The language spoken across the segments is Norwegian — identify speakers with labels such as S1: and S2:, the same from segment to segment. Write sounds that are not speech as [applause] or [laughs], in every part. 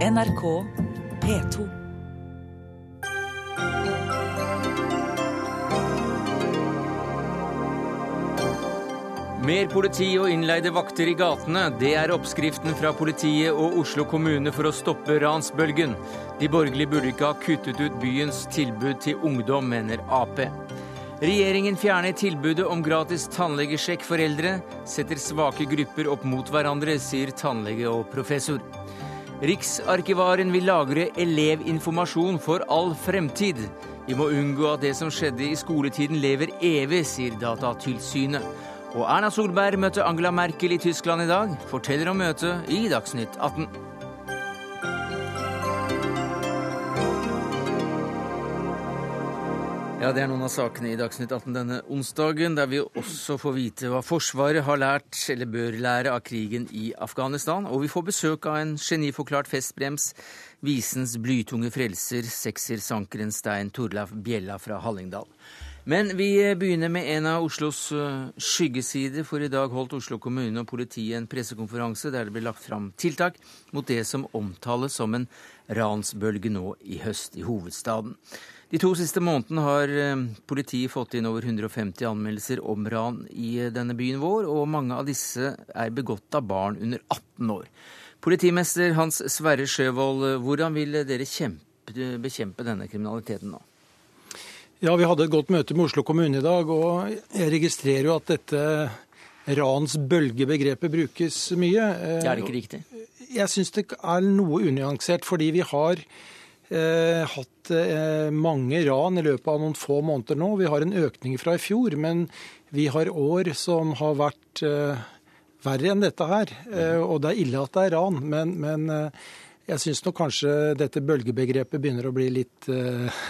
S1: NRK P2.
S2: Mer politi og innleide vakter i gatene, det er oppskriften fra politiet og Oslo kommune for å stoppe ransbølgen. De borgerlige burde ikke ha kuttet ut byens tilbud til ungdom, mener Ap. Regjeringen fjerner tilbudet om gratis tannlegesjekk for eldre, setter svake grupper opp mot hverandre, sier tannlege og professor. Riksarkivaren vil lagre elevinformasjon for all fremtid. Vi må unngå at det som skjedde i skoletiden lever evig, sier Datatilsynet. Og Erna Solberg møtte Angela Merkel i Tyskland i dag. Forteller om møtet i Dagsnytt 18. Ja, Det er noen av sakene i Dagsnytt 18 denne onsdagen, der vi også får vite hva Forsvaret har lært eller bør lære av krigen i Afghanistan. Og vi får besøk av en geniforklart festbrems, visens blytunge frelser, seksersankeren Stein Torleif Bjella fra Hallingdal. Men vi begynner med en av Oslos eh, skyggesider, for i dag holdt Oslo kommune og politiet en pressekonferanse der det ble lagt fram tiltak mot det som omtales som en ransbølge nå i høst i hovedstaden. De to siste månedene har eh, politiet fått inn over 150 anmeldelser om ran i eh, denne byen vår, og mange av disse er begått av barn under 18 år. Politimester Hans Sverre Sjøvold, eh, hvordan vil dere kjempe, bekjempe denne kriminaliteten nå?
S3: Ja, Vi hadde et godt møte med Oslo kommune i dag, og jeg registrerer jo at dette ransbølgebegrepet brukes mye.
S2: Det er det ikke riktig?
S3: Jeg syns det er noe unyansert, fordi vi har eh, hatt eh, mange ran i løpet av noen få måneder nå. Vi har en økning fra i fjor, men vi har år som har vært eh, verre enn dette her. Eh, og det er ille at det er ran, men, men eh, jeg syns nok kanskje dette bølgebegrepet begynner å bli litt uh,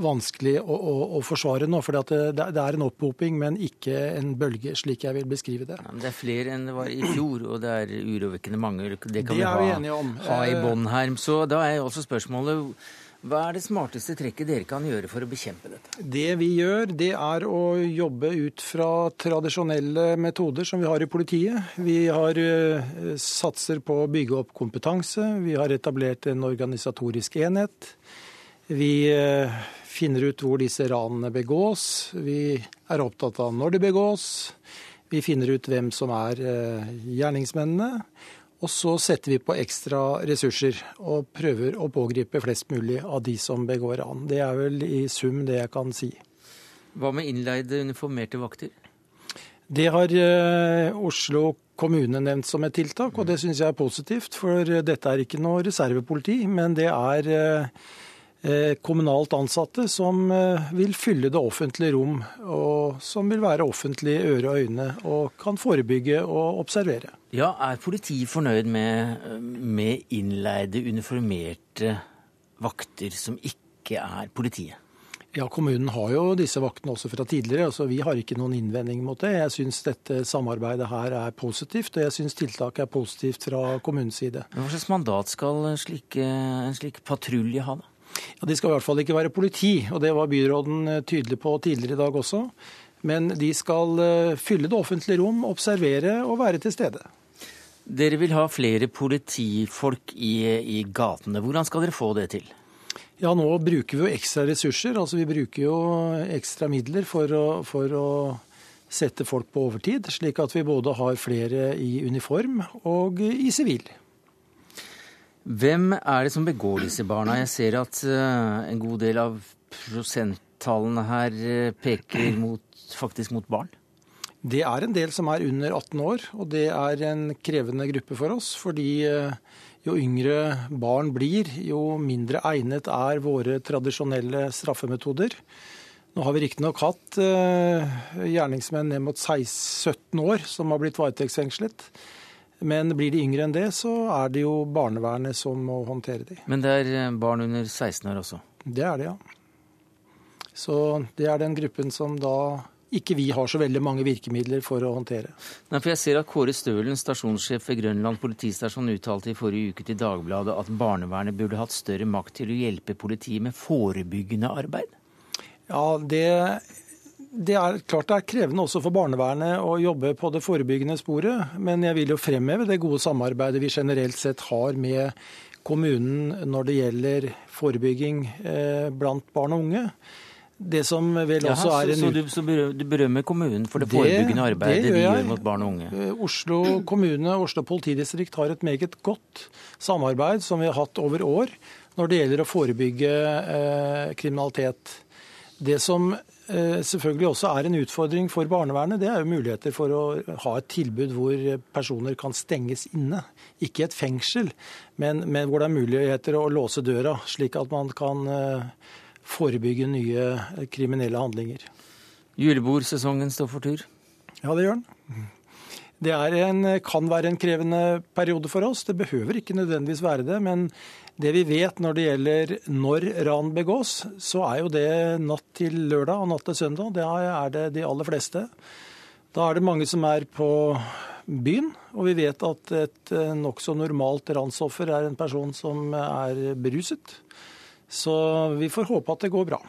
S3: vanskelig å, å, å, forsvare nå. For det, det, er en opphoping, men ikke en bølge, slik jeg vil beskrive det.
S2: Ja, det er flere enn det var i fjor, og det er urovekkende mange. Det kan det vi,
S3: ha,
S2: vi ha, i bånn her. Så da er også spørsmålet hva er det smarteste trekket dere kan gjøre for å bekjempe dette?
S3: Det vi gjør, det er å jobbe ut fra tradisjonelle metoder som vi har i politiet. Vi har uh, satser på å bygge opp kompetanse. Vi har etablert en organisatorisk enhet. Vi uh, finner ut hvor disse ranene begås. Vi er opptatt av når de begås. Vi finner ut hvem som er uh, gjerningsmennene. Og så setter vi på ekstra ressurser og prøver å pågripe flest mulig av de som begår ran. Det er vel i sum det jeg kan si.
S2: Hva med innleide uniformerte vakter?
S3: Det har eh, Oslo kommune nevnt som et tiltak, og det syns jeg er positivt. For dette er ikke noe reservepoliti, men det er eh, kommunalt ansatte som eh, vil fylle det offentlige rom, og som vil være offentlige øre og øyne og kan forebygge og observere.
S2: Ja, Er politiet fornøyd med, med innleide, uniformerte vakter som ikke er politiet?
S3: Ja, Kommunen har jo disse vaktene også fra tidligere, så vi har ikke noen innvending mot det. Jeg syns dette samarbeidet her er positivt, og jeg syns tiltaket er positivt fra kommunens side.
S2: Hva slags mandat skal slike, en slik patrulje ha, da?
S3: Ja, De skal i hvert fall ikke være politi, og det var byråden eh, tydelig på tidligere i dag også. Men de skal eh, fylle det offentlige rom, observere og være til stede.
S2: Dere vil ha flere politifolk i, i gatene. Hvordan skal dere få det til?
S3: Ja, nå bruker vi jo ekstra ressurser. Altså vi bruker jo ekstra midler for å, for å sette folk på overtid, slik at vi både har flere i uniform og i sivil.
S2: Hvem er det som begår disse barna? Jeg ser at uh, en god del av prosenttallene her uh, peker [clears throat] mot, faktisk mot barn.
S3: Det er en del som er under 18 år, og det er en krevende gruppe for oss. Fordi uh, jo yngre barn blir, jo mindre egnet er våre tradisjonelle straffemetoder. Nå har vi riktignok hatt gjerningsmenn ned mot 16-17 år som har blitt varetektsfengslet. Men blir de yngre enn det, så er det jo barnevernet som må håndtere de.
S2: Men det er eh, barn under 16 år også?
S3: Det er det, ja. Så det er den gruppen som da ikke vi har så veldig mange virkemidler for å håndtere.
S2: Nei, for Jeg ser at Kåre Stølen, stasjonssjef ved Grønland politistasjon, uttalte i forrige uke til Dagbladet at barnevernet burde hatt større makt til å hjelpe politiet med forebyggende arbeid.
S3: Ja, det det er klart det er krevende også for barnevernet å jobbe på det forebyggende sporet. Men jeg vil jo fremheve det gode samarbeidet vi generelt sett har med kommunen når det gjelder forebygging blant barn og unge. Det som vel
S2: Jaha,
S3: også er en...
S2: Så, så du berømmer kommunen for det, det forebyggende arbeidet de gjør mot barn og unge?
S3: Eh, Oslo kommune og Oslo politidistrikt har et meget godt samarbeid som vi har hatt over år når det gjelder å forebygge eh, kriminalitet. Det som eh, selvfølgelig også er en utfordring for barnevernet, det er jo muligheter for å ha et tilbud hvor personer kan stenges inne. Ikke et fengsel, men, men hvor det er muligheter å låse døra, slik at man kan eh, forebygge nye kriminelle handlinger.
S2: Julebordsesongen står for tur?
S3: Ja, det gjør den. Det en, kan være en krevende periode for oss. Det behøver ikke nødvendigvis være det. Men det vi vet når det gjelder når ran begås, så er jo det natt til lørdag og natt til søndag. Det er det de aller fleste. Da er det mange som er på byen, og vi vet at et nokså normalt ransoffer er en person som er beruset. Så vi får håpe at det går bra.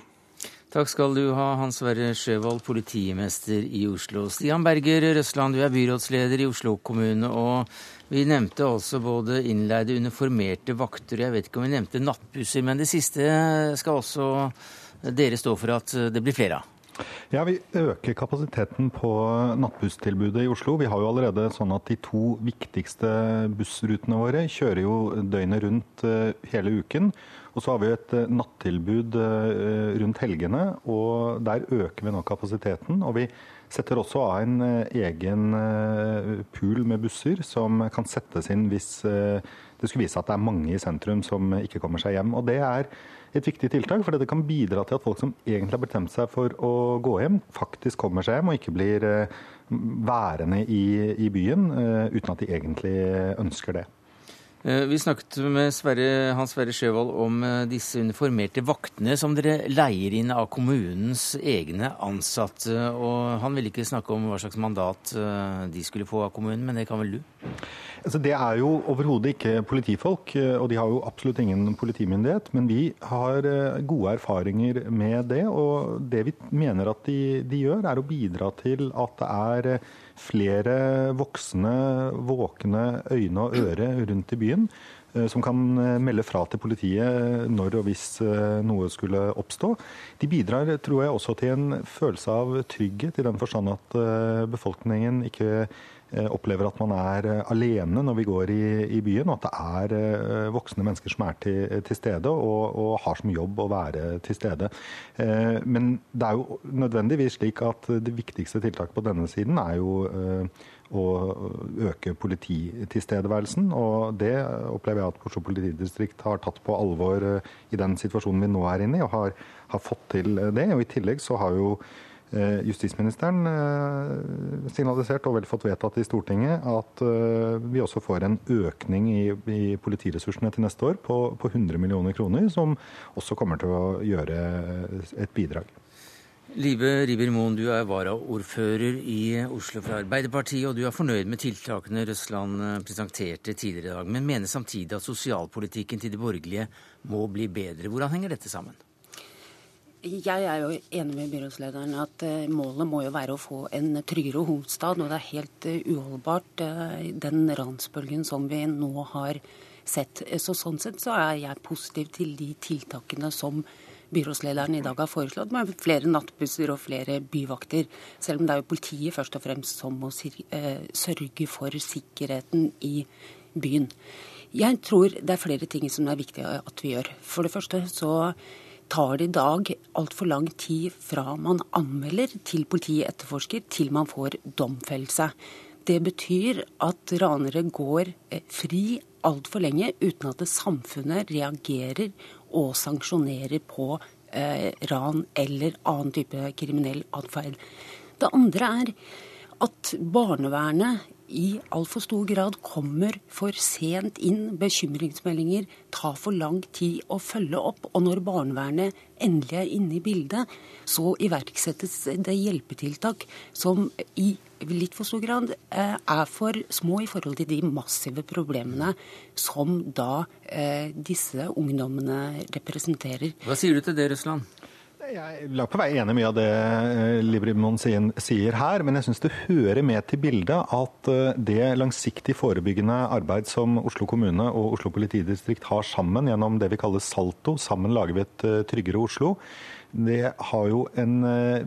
S2: Takk skal du ha, Hans Sverre Sjøvold, politimester i Oslo. Stian Berger Røsland, du er byrådsleder i Oslo kommune. og Vi nevnte også både innleide uniformerte vakter, jeg vet ikke om vi nevnte nattbusser, men det siste skal også dere stå for at det blir flere av?
S4: Ja, Vi øker kapasiteten på nattbusstilbudet i Oslo. Vi har jo allerede sånn at de to viktigste bussrutene våre kjører jo døgnet rundt eh, hele uken. Og så har vi et eh, nattilbud eh, rundt helgene, og der øker vi nå kapasiteten. Og vi setter også av en eh, egen pool med busser som kan settes inn hvis det skulle vise at det er mange i sentrum som ikke kommer seg hjem. Og det er et viktig tiltak, for det kan bidra til at folk som egentlig har bestemt seg for å gå hjem, faktisk kommer seg hjem og ikke blir værende i, i byen uten at de egentlig ønsker det.
S2: Eh, vi snakket med Sverre, Hans Sverre Sjøvold om eh, disse uniformerte vaktene som dere leier inn av kommunens egne ansatte. og Han ville ikke snakke om hva slags mandat eh, de skulle få av kommunen, men det kan vel du?
S4: Altså, det er jo overhodet ikke politifolk, og de har jo absolutt ingen politimyndighet. Men vi har gode erfaringer med det, og det vi mener at de, de gjør, er å bidra til at det er flere voksne, våkne øyne og øre rundt i byen eh, som kan eh, melde fra til politiet når og hvis eh, noe skulle oppstå. De bidrar tror jeg, også til en følelse av trygghet, i den forstand at befolkningen ikke opplever at man er eh, alene når vi går i, i byen, og at det er eh, voksne mennesker som er til, til stede og, og, har som jobb å være til stede. Men det er jo nødvendigvis slik at det viktigste tiltaket på denne siden er jo å øke polititilstedeværelsen. Og det opplever jeg at Oslo politidistrikt har tatt på alvor i den situasjonen vi nå er inne i, og har, har fått til det. Og i tillegg så har jo Eh, justisministeren eh, signalisert og vel fått vedtatt i Stortinget at eh, vi også får en økning i, i politiressursene til neste år på, på 100 millioner kroner, som også kommer til å gjøre et bidrag.
S2: Live Riiber-Moen, du er varaordfører i Oslo fra Arbeiderpartiet, og du er fornøyd med tiltakene Røsland presenterte tidligere i dag, men mener samtidig at sosialpolitikken til de borgerlige må bli bedre. Hvordan henger dette sammen?
S5: Jeg er jo enig med byrådslederen at uh, målet må jo være å få en tryggere hovedstad. Og det er helt uh, uholdbart, uh, den ransbølgen som vi nå har sett. Så Sånn sett så er jeg positiv til de tiltakene som byrådslederen i dag har foreslått, med flere nattbusser og flere byvakter. Selv om det er jo politiet først og fremst som må sørge for sikkerheten i byen. Jeg tror det er flere ting som er viktig at vi gjør. For det første så tar det i dag altfor lang tid fra man anmelder til politiet etterforsker, til man får domfellelse. Det betyr at ranere går eh, fri altfor lenge uten at samfunnet reagerer og sanksjonerer på eh, ran eller annen type kriminell atferd. Det andre er at barnevernet i altfor stor grad kommer for sent inn. Bekymringsmeldinger tar for lang tid å følge opp. Og når barnevernet endelig er inne i bildet, så iverksettes det hjelpetiltak som i litt for stor grad eh, er for små i forhold til de massive problemene som da eh, disse ungdommene representerer.
S2: Hva sier du til det, Russland?
S4: Jeg er langt på vei enig i mye av det eh, Librimon sier her, men jeg syns det hører med til bildet at eh, det langsiktig forebyggende arbeid som Oslo kommune og Oslo politidistrikt har sammen gjennom det vi kaller Salto, sammen lager vi et eh, tryggere Oslo, det har jo en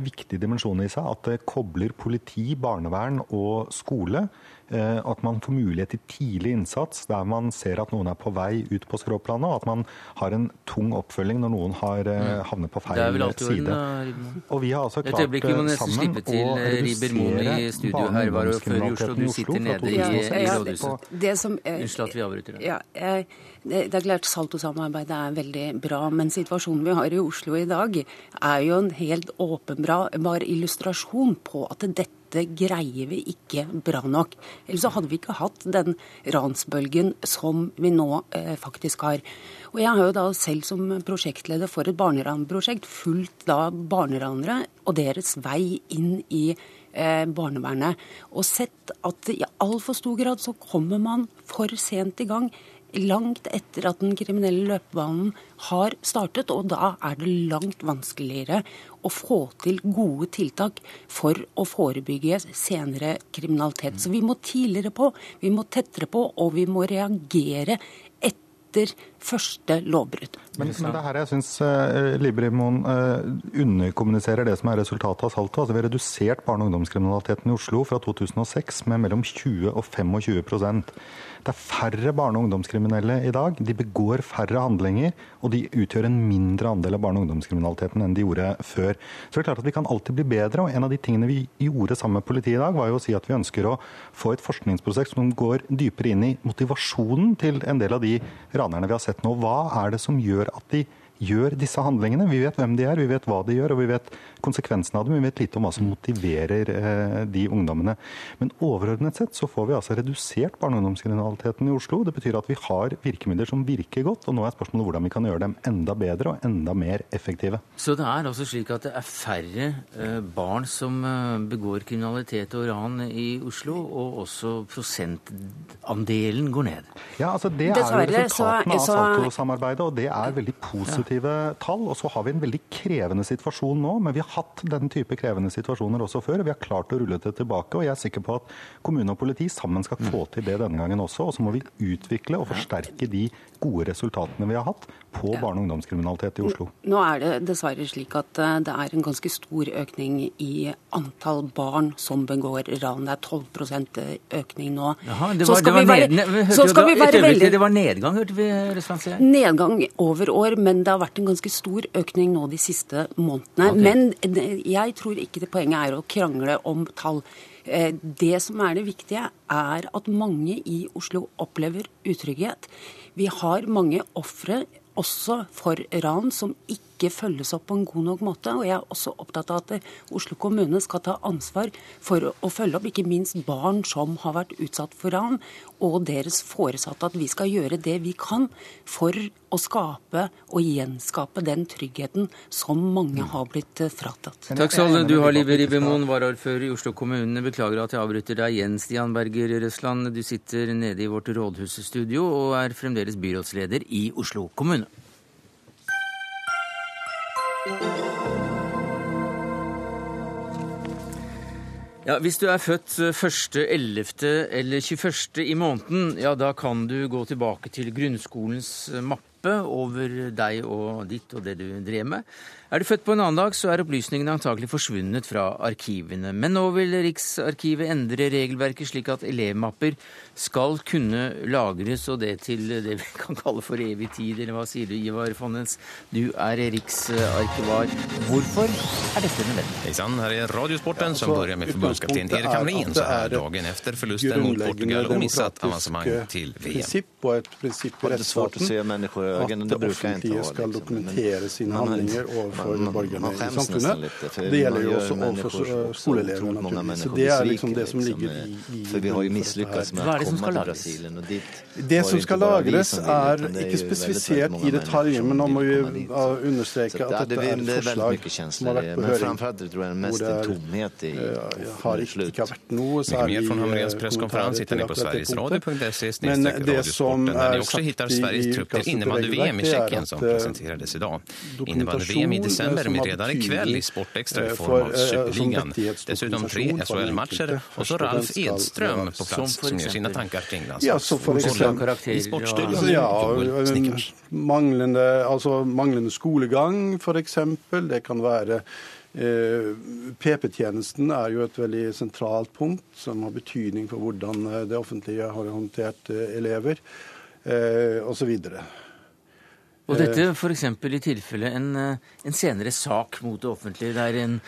S4: viktig dimensjon i seg at det kobler politi, barnevern og skole. Eh, at man får mulighet til tidlig innsats der man ser at noen er på vei ut på skråplanet, og at man har en tung oppfølging når noen har eh, mm. havnet på feil side. Og vi har altså klart
S2: sammen vi må nesten slippe til eh, i her, var jo før i Oslo. I, i rådhuset. Unnskyld at vi avbryter deg.
S5: Ja, det er klart Salto-samarbeidet er veldig bra, men situasjonen vi har i Oslo i dag, er jo en helt åpenbar illustrasjon på at dette greier vi ikke bra nok. Ellers så hadde vi ikke hatt den ransbølgen som vi nå eh, faktisk har. Og jeg har jo da selv som prosjektleder for et barneranprosjekt fulgt da barneranere og deres vei inn i eh, barnevernet, og sett at i altfor stor grad så kommer man for sent i gang langt etter at den kriminelle løpebanen har startet. Og da er det langt vanskeligere å få til gode tiltak for å forebygge senere kriminalitet. Så vi må tidligere på, vi må tettere på, og vi må reagere etter første lovbrudd.
S4: Men, men, det her jeg syns uh, Librimoen uh, underkommuniserer det som er resultatet av Salto. Altså, vi har redusert barne- og ungdomskriminaliteten i Oslo fra 2006 med mellom 20 og 25% det er færre barne- og ungdomskriminelle i dag. De begår færre handlinger, og de utgjør en mindre andel av barne- og ungdomskriminaliteten enn de gjorde før. Så det er klart at Vi kan alltid bli bedre, og en av de tingene vi gjorde sammen med politiet i dag, var jo å si at vi ønsker å få et forskningsprosjekt som går dypere inn i motivasjonen til en del av de ranerne vi har sett nå. Hva er det som gjør at de gjør disse handlingene. Vi vet hvem de er, vi vet hva de gjør, og vi vet konsekvensene av dem. Vi vet lite om hva som motiverer eh, de ungdommene. Men overordnet sett så får vi altså redusert barne- og ungdomskriminaliteten i Oslo. Det betyr at vi har virkemidler som virker godt, og nå er spørsmålet hvordan vi kan gjøre dem enda bedre og enda mer effektive.
S2: Så det er altså slik at det er færre eh, barn som eh, begår kriminalitet og ran i Oslo, og også prosentandelen går ned?
S4: Ja, altså det er jo resultatene av Salto-samarbeidet, og det er veldig positivt positive tall. Og så har vi en veldig krevende situasjon nå, men vi har hatt den type krevende situasjoner også før. og Vi har klart å rulle det tilbake, og jeg er sikker på at kommune og politi sammen skal få til det denne gangen også. Og så må vi utvikle og forsterke de gode resultatene vi har hatt på barne- og ungdomskriminalitet i Oslo.
S5: Nå er det dessverre slik at eh, det er en ganske stor økning i antall barn som begår ran. Det er 12% økning nå.
S2: Jaha, det var, det var, være, ned, så skal vi være veldig... Det var nedgang, hørte vi Røsland
S5: Nedgang over år, men det har vært en ganske stor økning nå de siste månedene. Okay. Men jeg tror ikke det poenget er å krangle om tall. Eh, det som er det viktige, er at mange i Oslo opplever utrygghet. Vi har mange ofre også for ran som ikke følges opp på en god nok måte. Og jeg er også opptatt av at Oslo kommune skal ta ansvar for å følge opp ikke minst barn som har vært utsatt for ran, og deres foresatte. At vi skal gjøre det vi kan for å skape og gjenskape den tryggheten som mange har blitt eh, fratatt.
S2: Takk skal du ha, Live Ribbemoen, varaordfører i Oslo kommune. Beklager at jeg avbryter deg igjen, Stian Berger Røsland. Du sitter nede i vårt rådhusstudio og er fremdeles byrådsleder i Oslo kommune. Ja, Hvis du er født 1.11. eller 21. i måneden, ja da kan du gå tilbake til grunnskolens mappe over deg og ditt og det du drev med. Er du født på en annen dag, så er opplysningene antakelig forsvunnet fra arkivene. Men nå vil Riksarkivet endre regelverket slik at elevmapper skal kunne lagres, og det til det vi kan kalle for evig tid. Eller hva sier du, Ivar Fonnes? Du er riksarkivar. Hvorfor er dette nødvendig?
S6: Hei sann, her er Radiosporten, som begynner med forbundskaptein Erik Hamrin, som er dagen etter forlusten mot Portugal og mistet avansement til VM.
S7: Prinsipp og et prinsipp i rettsstaten at det offentlige skal dokumentere sine handlinger overfor for borgerne i samfunnet. Det gjelder jo også overfor skoleelevene, Så det er liksom det som ligger i, i
S2: Hva er det som skal lagres?
S7: Det som skal lagres, er ikke spesifisert i detalj, men nå må vi understreke at dette er et forslag som har vært på høring, hvor det har ikke, vært noe
S6: særlig kommentarer til akkurat det punktet. Men det som er sagt i utkastet til Innebandy-VM i Tsjeckien som presenterades idag. Innebandy-VM i december redan ikväll i Sportextra i form av Superligan. Dessutom tre SHL-matcher og så Ralf Edström på plass som gjør sine tanker kring
S8: så
S6: I sportsstudion ja,
S8: manglende, altså, manglende skolegang, eksempel. Det kan være Eh, PP-tjenesten er jo et veldig sentralt punkt som har betydning for hvordan eh, det offentlige har håndtert eh, elever, osv.
S2: Og dette f.eks. i tilfelle en, en, senere sak mot det offentlige, der en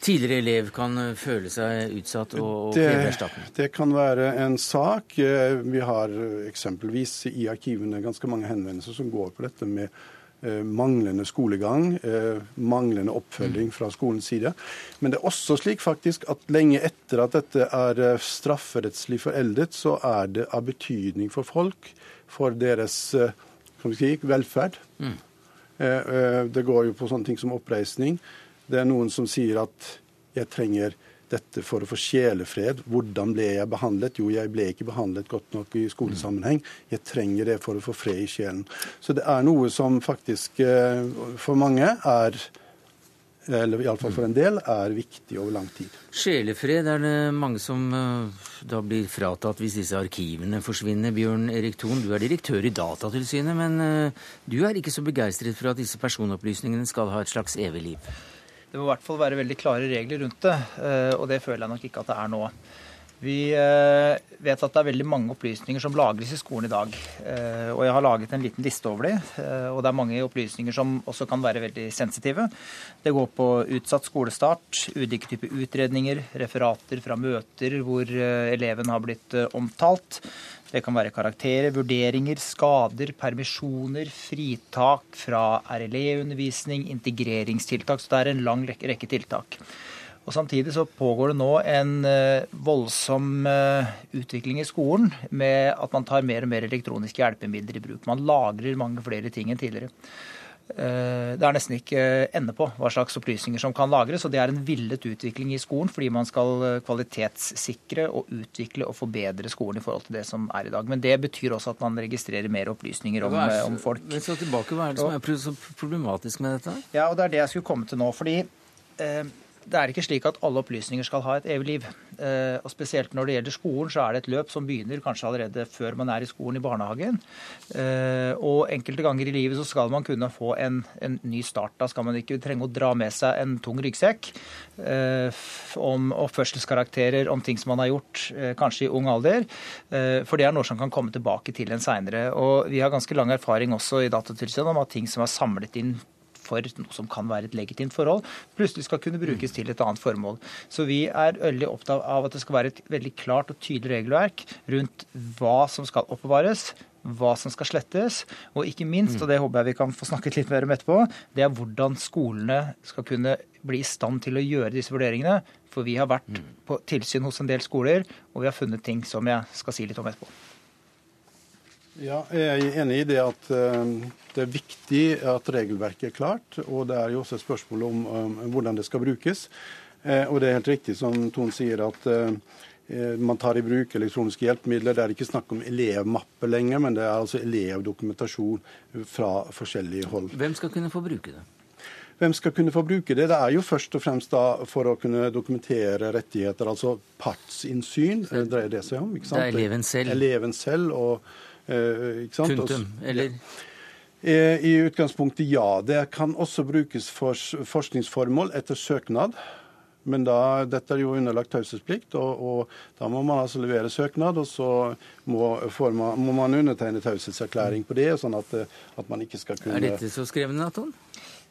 S2: tidligere elev kan føle seg utsatt og, kreve erstatning?
S8: Det kan være en sak. Vi har eksempelvis i arkivene ganske mange henvendelser som går på dette med Eh, manglende skolegang, eh, manglende oppfølging fra skolens side. Men det er også slik faktisk at lenge etter at dette er eh, strafferettslig foreldet, så er det av betydning for folk, for deres kan vi si, velferd. Mm. Det går jo på sånne ting som oppreisning. Det er noen som sier at jeg trenger dette for å få sjelefred. Hvordan ble jeg behandlet? Jo, jeg ble ikke behandlet godt nok i skolesammenheng. Jeg trenger det for å få fred i sjelen. Så det er noe som faktisk eh, for mange er eller iallfall for en del, er viktig over lang tid.
S2: Sjelefred er det mange som eh, da blir fratatt hvis disse arkivene forsvinner. Bjørn Erik Thon, du er direktør i Datatilsynet, men eh, du er ikke så begeistret for at disse personopplysningene skal ha et slags evig liv?
S9: Det må i hvert fall være veldig klare regler rundt det, eh, og det føler jeg nok ikke at det er nå. Vi eh, vet at det er veldig mange opplysninger som lagres i skolen i dag. Eh, og jeg har laget en liten liste over de, og det er mange opplysninger som også kan være veldig sensitive. Det går på utsatt skolestart, ulike typer utredninger, referater fra møter hvor eleven har blitt omtalt. Det kan være karakterer, vurderinger, skader, permisjoner, fritak fra RLE-undervisning, integreringstiltak. Så det er en lang rekke tiltak. Og Samtidig så pågår det nå en uh, voldsom uh, utvikling i skolen med at man tar mer og mer elektroniske hjelpemidler i bruk. Man lagrer mange flere ting enn tidligere. Eh, det er nesten ikke ende på hva slags opplysninger som kan lagres. og Det er en villet utvikling i skolen fordi man skal eh, kvalitetssikre og utvikle og forbedre skolen i forhold til det som er i dag. Men det betyr også at man registrerer mer opplysninger om, om folk.
S2: Men så tilbake, Hva er det som er problematisk med dette?
S9: Ja, og Det er det jeg skulle komme til nå. fordi eh, det er ikke slik at alle opplysninger skal ha et evig liv. Eh, og Spesielt når det gjelder skolen, så er det et løp som begynner kanskje allerede før man er i skolen i barnehagen. Eh, og enkelte ganger i livet så skal man kunne få en, en ny start. Da skal man ikke trenge å dra med seg en tung ryggsekk eh, om oppførselskarakterer, om ting som man har gjort kanskje i ung alder. For det er noe som kan komme tilbake til en seinere. Og vi har ganske lang erfaring også i Datatilsynet om at ting som er samlet inn for noe som kan være et legitimt forhold, plutselig skal kunne brukes til et annet formål. Så vi er veldig opptatt av at det skal være et veldig klart og tydelig regelverk rundt hva som skal oppbevares, hva som skal slettes, og ikke minst, og det håper jeg vi kan få snakket litt mer om etterpå, det er hvordan skolene skal kunne bli i stand til å gjøre disse vurderingene. For vi har vært på tilsyn hos en del skoler, og vi har funnet ting som jeg skal si litt om etterpå.
S8: Ja, jeg er enig i det at uh, det er viktig at regelverket er klart. Og det er jo også et spørsmål om hvordan det skal brukes. Uh, og det er helt riktig som Ton sier at uh, man tar i bruk elektroniske hjelpemidler. Det er ikke snakk om elevmappe lenger, men det er altså elevdokumentasjon fra forskjellige hold.
S2: Hvem skal kunne få bruke det?
S8: Hvem skal kunne få bruke det? Det er jo først og fremst da for å kunne dokumentere rettigheter, altså partsinnsyn. Det dreier det seg om. ikke sant?
S2: Det er eleven selv.
S8: Eleven selv og
S2: Eh, Punktum, eller?
S8: Eh, I utgangspunktet ja. Det kan også brukes for forskningsformål etter søknad. Men da, dette er jo underlagt taushetsplikt, og, og, da må man altså levere søknad. Og så må, man, må man undertegne taushetserklæring på det, sånn at, at, man ikke skal kunne
S2: Er dette så skrevet Aton?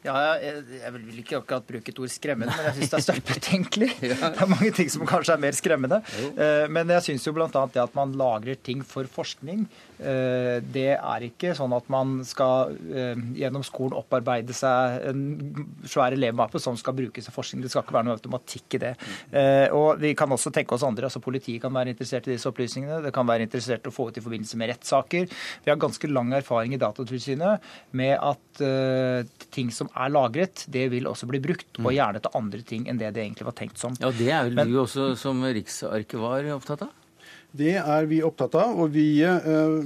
S9: Ja, jeg, jeg, vil ikke akkurat bruke et ord skremmende, men jeg syns det er sterkt betenkelig. [laughs] Det er mange ting som kanskje er mer skremmende. Eh, men jeg syns jo bl.a. det at man lagrer ting for forskning, eh, det er ikke sånn at man skal eh, gjennom skolen opparbeide seg en svær elevmappe som skal brukes til forskning. Det skal ikke være noe automatikk i det. Og vi kan også tenke oss andre. altså Politiet kan være interessert i disse opplysningene. Det kan være interessert å få ut i forbindelse med rettssaker. Vi har ganske lang erfaring i Datatilsynet med at ting som er lagret, det vil også bli brukt, og mm. gjerne til andre ting enn det det egentlig var tenkt som.
S2: Ja, Det er vel Men, du også som riksarkivar opptatt av?
S8: Det er vi opptatt av. og vi... øh,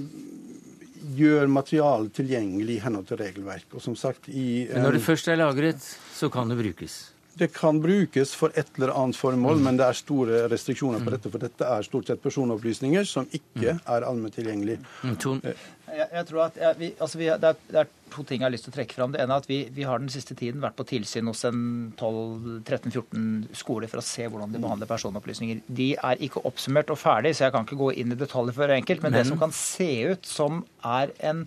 S7: gjør materialet tilgjengelig i henhold til regelverk. Og som sagt, i,
S2: Men når det først er lagret, så kan det brukes?
S7: Det kan brukes for et eller annet formål, mm. men det er store restriksjoner på mm. dette. For dette er stort sett personopplysninger som ikke mm. er allment tilgjengelig.
S9: Mm. Eh, jeg, jeg, tror at jeg, vi, altså vi, det, er, det, er, to ting jeg har lyst til å trekke fram. Det ene er at vi, vi har den siste tiden vært på tilsyn hos en 12-13-14 skoler for å se hvordan de behandler personopplysninger. De er ikke oppsummert og ferdig, så jeg kan ikke gå inn i detaljer for enkelt. Men, men. det som kan se ut som er en,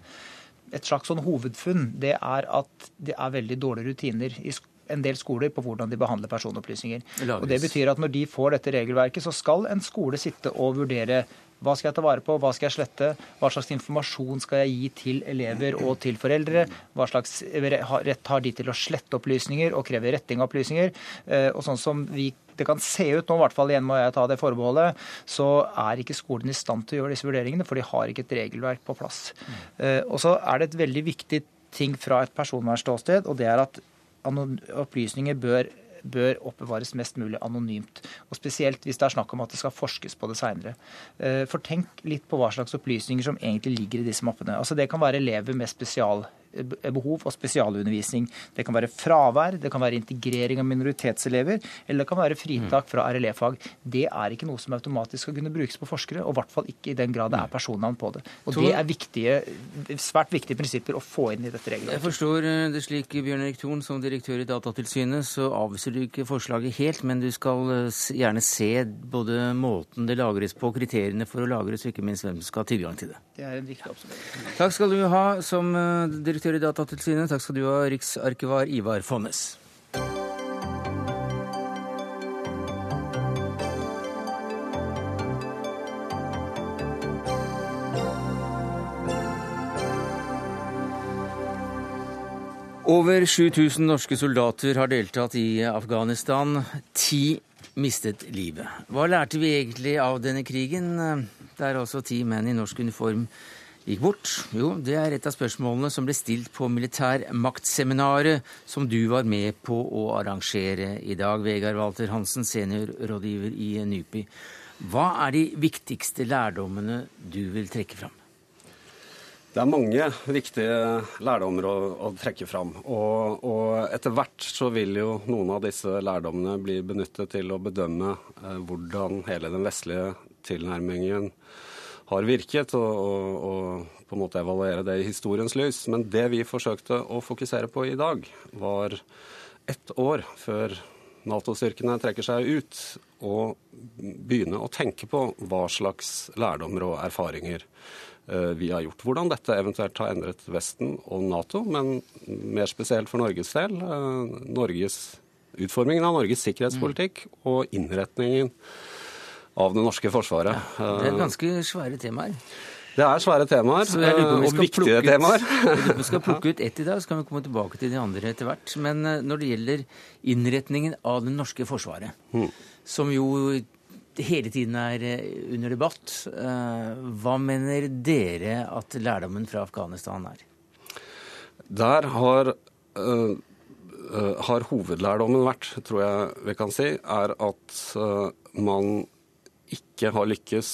S9: et slags sånn hovedfunn, det er at det er veldig dårlige rutiner i skolen en del skoler på hvordan de behandler personopplysninger. Og Det betyr at når de får dette regelverket, så skal en skole sitte og vurdere hva skal jeg ta vare på, hva skal jeg slette, hva slags informasjon skal jeg gi til elever og til foreldre, hva slags rett har de til å slette opplysninger og kreve retting av opplysninger. Eh, og sånn som vi det kan se ut nå, i hvert fall igjen må jeg ta det forbeholdet, så er ikke skolen i stand til å gjøre disse vurderingene, for de har ikke et regelverk på plass. Eh, og så er det et veldig viktig ting fra et personvernståsted, og det er at opplysninger bør, bør oppbevares mest mulig anonymt. Og Spesielt hvis det er snakk om at det skal forskes på det seinere. Eh, for tenk litt på hva slags opplysninger som egentlig ligger i disse mappene. Altså Det kan være elever med spesial behov og spesialundervisning. Det kan være fravær, det kan være integrering av minoritetselever, eller det kan være fritak fra RLE-fag. Det er ikke noe som automatisk skal kunne brukes på forskere, og i hvert fall ikke i den grad det er personnavn på det. Og Det er viktige, svært viktige prinsipper å få inn i dette regelverket.
S2: Jeg forstår eh, det slik, Bjørn Erik Thorn, som direktør i Datatilsynet, så avviser du ikke forslaget helt, men du skal eh, gjerne se både måten det lagres på, kriteriene for å lagres, og ikke minst hvem som skal ha tilgang til det.
S9: Det er en viktig observasjon.
S2: Takk skal du ha som eh, direktør direktør i Datatilsynet. Takk skal du ha, riksarkivar Ivar Fonnes. Over 7000 norske soldater har deltatt i Afghanistan. Ti mistet livet. Hva lærte vi egentlig av denne krigen? Det er altså ti menn i norsk uniform gikk bort? Jo, det er et av spørsmålene som ble stilt på militærmaktseminaret som du var med på å arrangere i dag, Vegard Walter Hansen, seniorrådgiver i NUPI. Hva er de viktigste lærdommene du vil trekke fram?
S10: Det er mange viktige lærdommer å, å trekke fram. Og, og, etter hvert så vil jo noen av disse lærdommene bli benyttet til å bedømme eh, hvordan hele den vestlige tilnærmingen har virket, og, og, og, på en måte evaluere det i historiens lys. Men det vi forsøkte å fokusere på i dag, var ett år før Nato-styrkene trekker seg ut, og begynne å tenke på hva slags lærdommer og erfaringer eh, vi har gjort. Hvordan dette eventuelt har endret Vesten og Nato, men mer spesielt for Norges del. Eh, Norges, utformingen av Norges sikkerhetspolitikk og innretningen av det norske forsvaret.
S2: Ja, det er ganske svære temaer.
S10: Det er svære temaer, og viktige ut, temaer. [laughs]
S2: Vi skal plukke ut ett i dag, så kan vi komme tilbake til de andre etter hvert. Men eh, når det gjelder innretningen av det norske forsvaret, mm. som jo hele tiden er eh, under debatt, eh, hva mener dere at lærdommen fra Afghanistan er?
S10: Der har, har hovedlærdommen vært, tror jeg vi kan si, er at man ikke har lykkes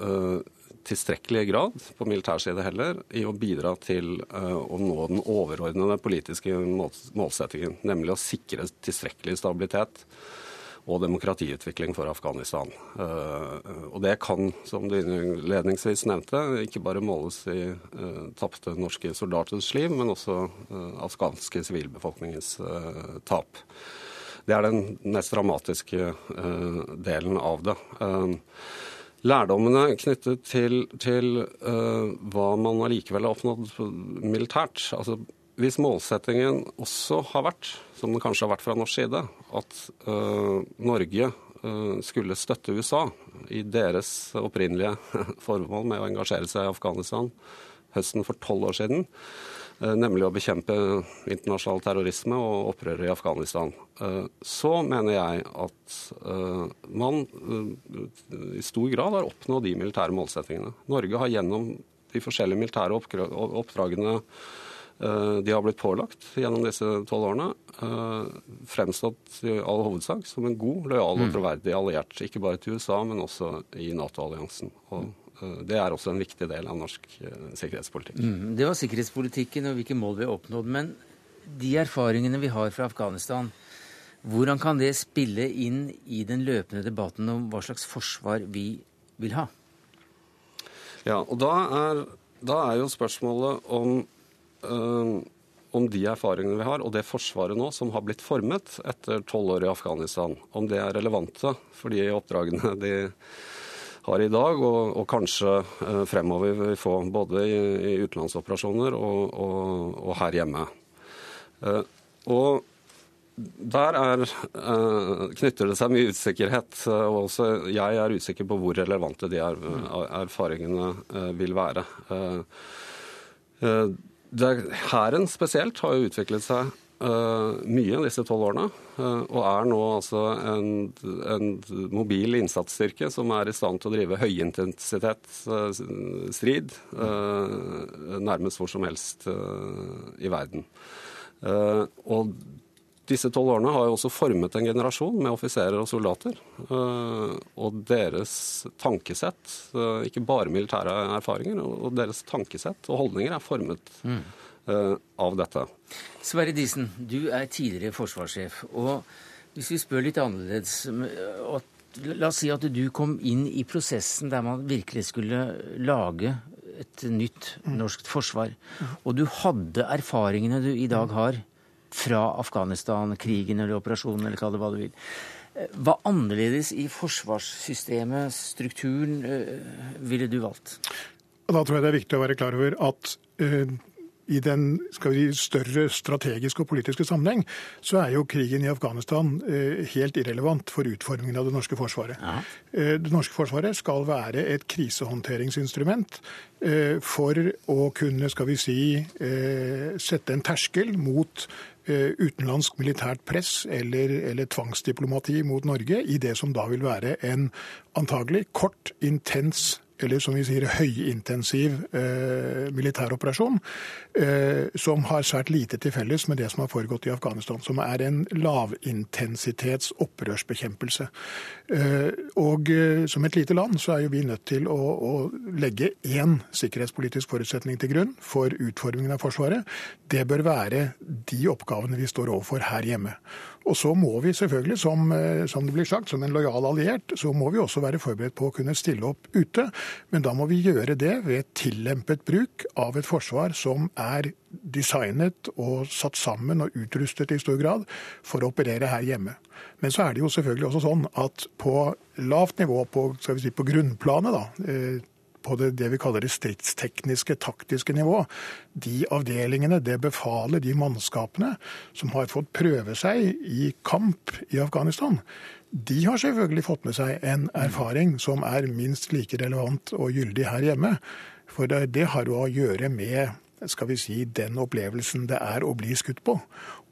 S10: uh, tilstrekkelig grad, på militær side heller, i å bidra til uh, å nå den overordnede politiske målsettingen, nemlig å sikre tilstrekkelig stabilitet og demokratiutvikling for Afghanistan. Uh, og det kan, som du innledningsvis nevnte, ikke bare måles i tapte norske soldaters liv, men også afghanske sivilbefolkningens tap. Det er den mest dramatiske uh, delen av det. Uh, lærdommene knyttet til, til uh, hva man allikevel har oppnådd militært. Altså, hvis målsettingen også har vært, som den kanskje har vært fra norsk side, at Norge skulle støtte USA i deres opprinnelige [laughs] formål med å engasjere seg i Afghanistan høsten for tolv år siden, Eh, nemlig å bekjempe internasjonal terrorisme og opprøret i Afghanistan. Eh, så mener jeg at eh, man i stor grad har oppnådd de militære målsettingene. Norge har gjennom de forskjellige militære oppdragene de har blitt pålagt gjennom disse tolv årene, fremstått i all hovedsak som en god, lojal og mm. troverdig alliert. Ikke bare til USA, men også i Nato-alliansen. Og det er også en viktig del av norsk sikkerhetspolitikk.
S2: Mm, det var sikkerhetspolitikken og hvilke mål vi har oppnådd. Men de erfaringene vi har fra Afghanistan, hvordan kan det spille inn i den løpende debatten om hva slags forsvar vi vil ha?
S10: Ja, og da er, da er jo spørsmålet om, øh, om de erfaringene vi har, og det forsvaret nå som har blitt formet etter tolv år i Afghanistan, om det er relevante for de oppdragene de har i dag, og, og kanskje øh, fremover vil få både i, i utenlandsoperasjoner og, og, og, her hjemme. Uh, og der er, uh, knytter det seg mye usikkerhet. Og også jeg er usikker på hvor relevante de erfaringene vil være. Hæren spesielt har jo utviklet seg mye disse tolv årene. og er nå altså en, en, mobil innsatsstyrke som er i stand til å drive høyintensitetsstrid nærmest hvor som helst i verden. og disse tolv årene har jo også formet en generasjon med offiserer og soldater. Eh, og deres tankesett, eh, ikke bare militære erfaringer, og deres tankesett og holdninger er formet mm. av dette.
S2: Sverre Disen, du er tidligere forsvarssjef. og hvis vi spør litt annerledes La oss si at du kom inn i prosessen der man virkelig skulle lage et nytt norsk forsvar. Mm. Og du hadde erfaringene du i dag har fra Afghanistan-krigen eller operasjonen, eller kall det hva du vil. Hva annerledes i forsvarssystemet, strukturen, eh, ville du valgt?
S11: Da tror jeg det er viktig å være klar over at uh, i den si, større strategiske og politiske sammenheng, så er jo krigen i Afghanistan uh, helt irrelevant for utformingen av det norske forsvaret. Ja. Uh, det norske forsvaret skal være et krisehåndteringsinstrument eh, for å kunne skal vi si, sette en terskel mot utenlandsk militært press eller, eller, tvangsdiplomati mot Norge i det som da vil være en antagelig kort, intens eller som vi sier høyintensiv eh, militæroperasjon, eh, som har svært lite til felles med det som har foregått i Afghanistan. Som er en lavintensitets opprørsbekjempelse. Eh, og eh, som et lite land så er jo vi nødt til å, å, legge én sikkerhetspolitisk forutsetning til grunn for utformingen av Forsvaret. Det bør være de oppgavene vi står overfor her hjemme. Og så må vi selvfølgelig, som, eh, som, det blir sagt, som en lojal alliert, så må vi også være forberedt på å kunne stille opp ute. Men da må vi gjøre det ved tillempet bruk av et forsvar som er designet og satt sammen og utrustet i stor grad for å operere her hjemme. Men så er det jo selvfølgelig også sånn at på lavt nivå, på, si, på grunnplanet, da, eh, på det, det vi kaller det stridstekniske, taktiske nivå. De avdelingene, det befalet, de mannskapene som har fått prøve seg i kamp i Afghanistan, de har selvfølgelig fått med seg en erfaring som er minst like relevant og gyldig her hjemme. For det, det har jo å gjøre med skal vi si, den opplevelsen det er å bli skutt på.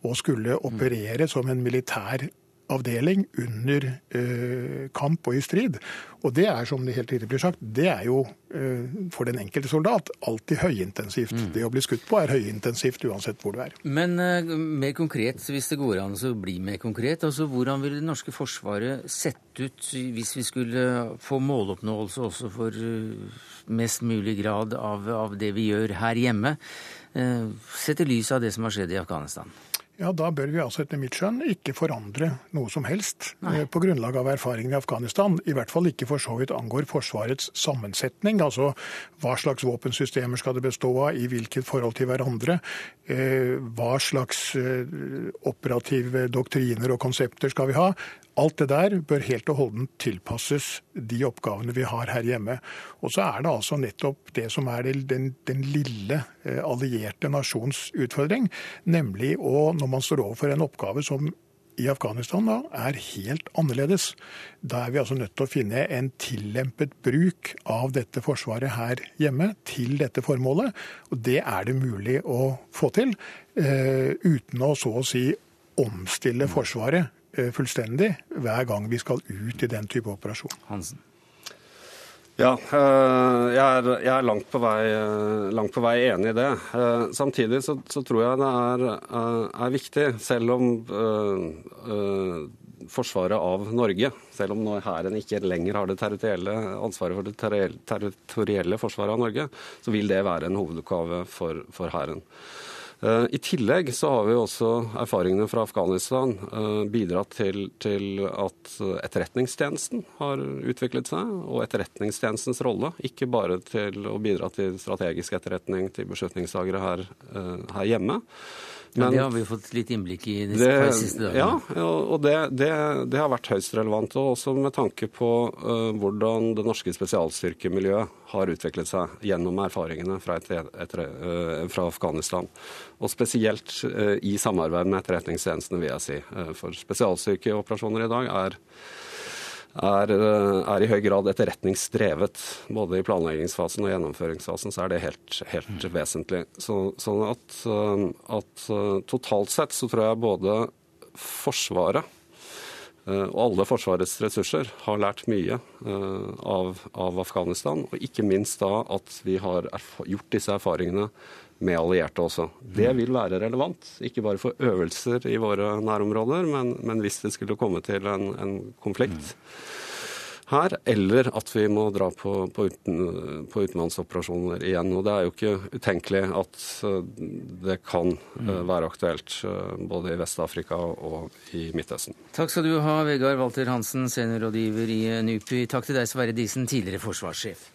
S11: Å skulle operere som en militær avdeling under eh, kamp og i strid. Og det er, som det helt riktig blir sagt, det er jo eh, for den enkelte soldat alltid høyintensivt. Mm. Det å bli skutt på er høyintensivt uansett hvor du er.
S2: Men eh, mer konkret, hvis det går an å bli mer konkret, altså hvordan vil det norske forsvaret sett ut hvis vi skulle få måloppnåelse også for uh, mest mulig grad av, av, det vi gjør her hjemme, uh, sett i lys av det som har skjedd i Afghanistan?
S11: Ja, da bør vi altså etter mitt skjønn ikke forandre noe som helst Nei. Eh, på grunnlag av erfaringene i Afghanistan. I hvert fall ikke for så vidt angår Forsvarets sammensetning. Altså hva slags våpensystemer skal det bestå av, i hvilket forhold til hverandre. Eh, hva slags eh, operative doktriner og konsepter skal vi ha. Alt det der bør helt og holdent tilpasses de oppgavene vi har her hjemme. Og så er det altså nettopp det som er den, den lille allierte nasjons utfordring, nemlig å, når man står overfor en oppgave som i Afghanistan da, er helt annerledes. Da er vi altså nødt til å finne en tillempet bruk av dette forsvaret her hjemme til dette formålet. Og det er det mulig å få til, eh, uten å så å si omstille Forsvaret Eh, fullstendig hver gang vi skal ut i den type operasjon.
S2: Hansen.
S10: Ja, eh, jeg er, jeg er langt, på vei, eh, langt, på vei, enig i det. Samtidig så, så tror jeg det er, er viktig, selv om forsvaret av Norge. Selv om Hæren ikke lenger har det territorielle ansvaret for det territorielle forsvaret av Norge, så vil det være en hovedoppgave for Hæren. Eh, I tillegg så har vi også erfaringene fra Afghanistan eh, bidratt til, til, at etterretningstjenesten har utviklet seg, og etterretningstjenestens rolle. Ikke bare til å bidra til strategisk etterretning til beslutningstagere her, eh, her hjemme,
S2: men, ja, det har vi fått litt innblikk i de siste dagene.
S10: Ja, og det, det, det, har vært høyst relevant. Og også med tanke på uh, hvordan det norske spesialstyrkemiljøet har utviklet seg gjennom erfaringene fra, et, et, uh, fra Afghanistan. Og spesielt uh, i samarbeid med etterretningstjenestene, vil jeg si. for spesialstyrkeoperasjoner i dag er er, eh, er, i høy grad etterretningsdrevet. Både i planleggingsfasen og gjennomføringsfasen så er det helt, helt mm. vesentlig. Så, sånn at, eh, at, eh, totalt sett så tror jeg både Forsvaret og alle Forsvarets ressurser har lært mye av, av Afghanistan. Og ikke minst da at vi har gjort disse erfaringene med allierte også. Det mm. vil være relevant, ikke bare for øvelser i våre nærområder, men, men hvis det skulle komme til en, en konflikt her, eller at vi må dra på, på, uten, på, utenlandsoperasjoner igjen. Og Det er jo ikke utenkelig at eh, det kan mm. være aktuelt eh, både i Vest-Afrika og i Midtøsten.
S2: Takk skal du ha, Vegard Walter Hansen, seniorrådgiver i NUPI. Takk til deg, Sverre Disen, tidligere forsvarssjef.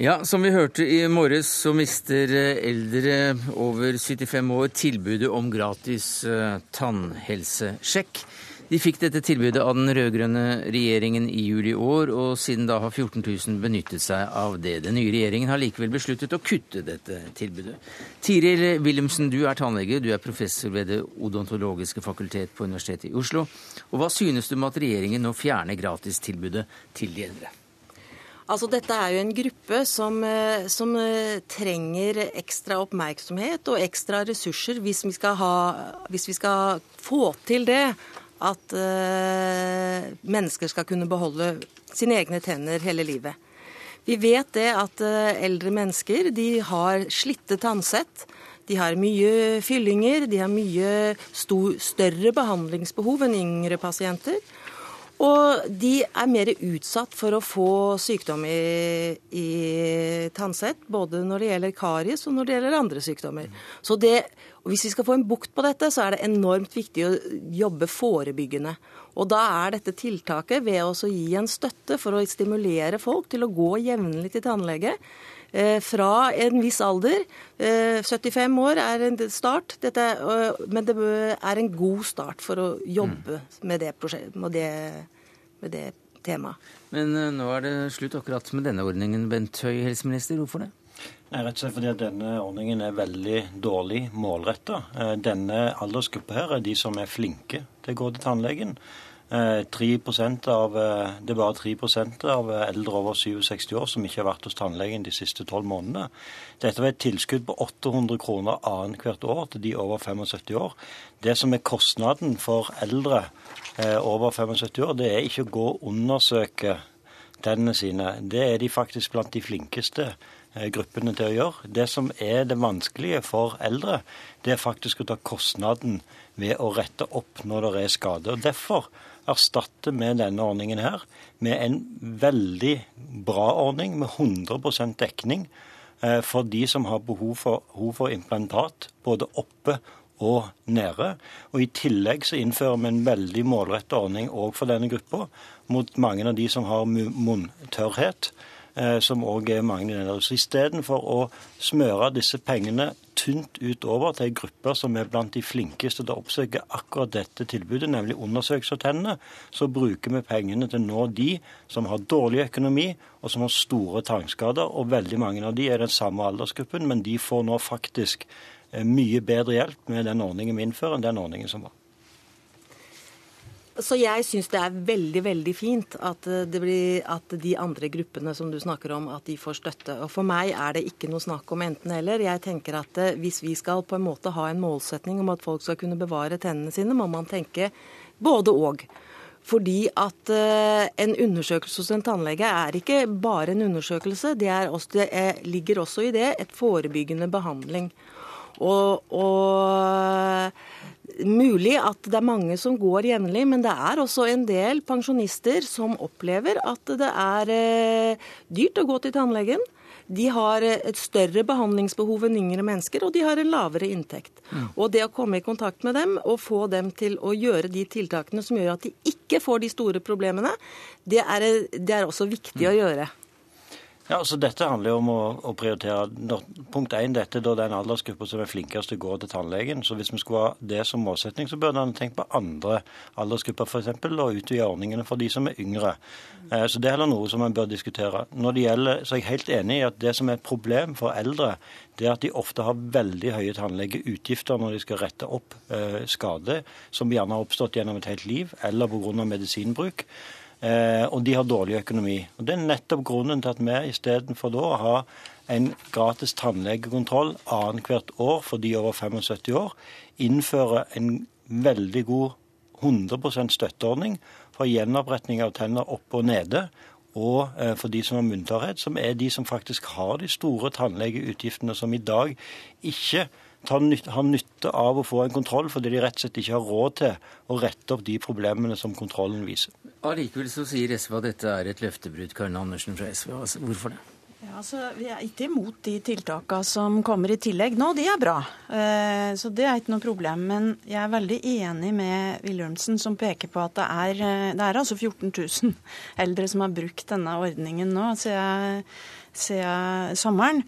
S2: Ja, Som vi hørte i morges, så mister eh, eldre over 75 år tilbudet om gratis uh, tannhelsesjekk. De fikk dette tilbudet av den rød-grønne regjeringen i juli i år, og siden da har 14 000 benyttet seg av det. Den nye regjeringen har likevel besluttet å kutte dette tilbudet. Tiril Wilhelmsen, du er tannlege, du er professor ved Det odontologiske fakultet på Universitetet i Oslo. Og hva synes du om at regjeringen nå fjerner gratistilbudet til de eldre?
S12: Altså, dette er jo en gruppe som, eh, som, eh, trenger ekstra oppmerksomhet og ekstra ressurser hvis vi skal, ha, hvis vi skal få til det. At uh, mennesker skal kunne beholde sine egne tenner hele livet. Vi vet det at eldre mennesker de har slitte tannsett. De har mye fyllinger, de har mye stor, større behandlingsbehov enn yngre pasienter. Og de er mer utsatt for å få sykdom i, i tannsett, både når det gjelder karies og når det gjelder andre sykdommer. Så det, Hvis vi skal få en bukt på dette, så er det enormt viktig å jobbe forebyggende. Og da er dette tiltaket ved å gi en støtte for å stimulere folk til å gå jevnlig til tannlege. Eh, fra en viss alder. 75 eh, år er en start, dette, men det er en god start for å jobbe mm. med, det med, det, med det temaet.
S2: Men eh, nå er det slutt akkurat med denne ordningen. Bent Høie, helseminister, hvorfor det?
S13: Nei, rett og slett fordi at Denne ordningen er veldig dårlig målretta. Denne aldersgruppa her er de som er flinke til å gå til tannlegen. 3 eh, av, eh, Det er bare 3% av eldre over 67 år som ikke har vært hos tannlegen de siste tolv månedene. Dette var et tilskudd på 800 kroner annethvert år til de over 75 år. Det som er kostnaden for eldre eh, over 75 år, det er ikke å gå og undersøke tennene sine. Det er de faktisk blant de flinkeste gruppene til å gjøre. Det som er det vanskelige for eldre, det er faktisk å ta kostnaden ved å rette opp når det er skade. Og Derfor erstatte med denne ordningen her med en veldig bra ordning med 100 dekning eh, for de som har behov for, behov for implantat, både oppe og nede. Og I tillegg så innfører vi en veldig målrettet ordning òg for denne gruppa mot mange av de som har munntørrhet. Eh, som òg er mange i Så istedenfor å smøre disse pengene tynt utover til grupper som er blant de flinkeste til å oppsøke akkurat dette tilbudet, nemlig undersøkelse av tennene, så bruker vi pengene til å nå de som har dårlig økonomi og som har store tannskader. Og veldig mange av de er den samme aldersgruppen, men de får nå faktisk eh, mye bedre hjelp med den ordningen vi innfører, enn den ordningen som var.
S12: Så jeg syns det er veldig veldig fint at, blir, at, de andre gruppene som du snakker om, at de får støtte. Og For meg er det ikke noe snakk om enten-eller. Jeg tenker at eh, Hvis vi skal på en måte ha en målsetning om at folk skal kunne bevare tennene sine, må man tenke både og. Fordi at uh, en undersøkelse hos en tannlege er ikke bare en undersøkelse. Det, også, det er, ligger også i det et forebyggende behandling. Og, og mulig at det er mange som går jevnlig, men det er også en del pensjonister som opplever at det er eh, dyrt å gå til tannlegen. De har eh, et større behandlingsbehov enn yngre mennesker, og de har en lavere inntekt. Mm. Og det å komme i kontakt med dem og få dem til å gjøre de tiltakene som gjør at de ikke får de store problemene, det er, det er også viktig mm. å gjøre.
S13: Ja, altså Dette handler jo om å, å prioritere punkt én, dette er den aldersgruppa som er flinkest til å gå til tannlegen. Så hvis vi skulle ha det som målsetting, så burde en tenkt på andre aldersgrupper f.eks. og utvide ordningene for de som er yngre. Eh, så det er heller noe som en bør diskutere. Når det gjelder, så er jeg helt enig i at det som er et problem for eldre, det er at de ofte har veldig høye tannlegeutgifter når de skal rette opp eh, skade som gjerne har oppstått gjennom et helt liv, eller pga. medisinbruk. Eh, og de har dårlig økonomi. Og Det er nettopp grunnen til at vi istedenfor da ha en gratis tannlegekontroll annethvert år for de over 75 år, innfører en veldig god 100% støtteordning for gjenoppretning av tenner oppe og nede. Og eh, for de som har munntørrhet, som er de som faktisk har de store tannlegeutgiftene, som i dag ikke har nytte av å få en kontroll, fordi de rett og slett ikke har råd til å rette opp de problemene som kontrollen viser.
S2: Allikevel så sier SV at dette er et løftebrudd, Karin Andersen fra SV. Altså, hvorfor det?
S14: Ja, altså, Vi er ikke imot de tiltakene som kommer i tillegg nå, de er bra. Eh, så det er ikke noe problem. Men jeg er veldig enig med Wilhelmsen som peker på at det er, eh, det er altså 14 000 eldre som har brukt denne ordningen nå. Så jeg siden sommeren.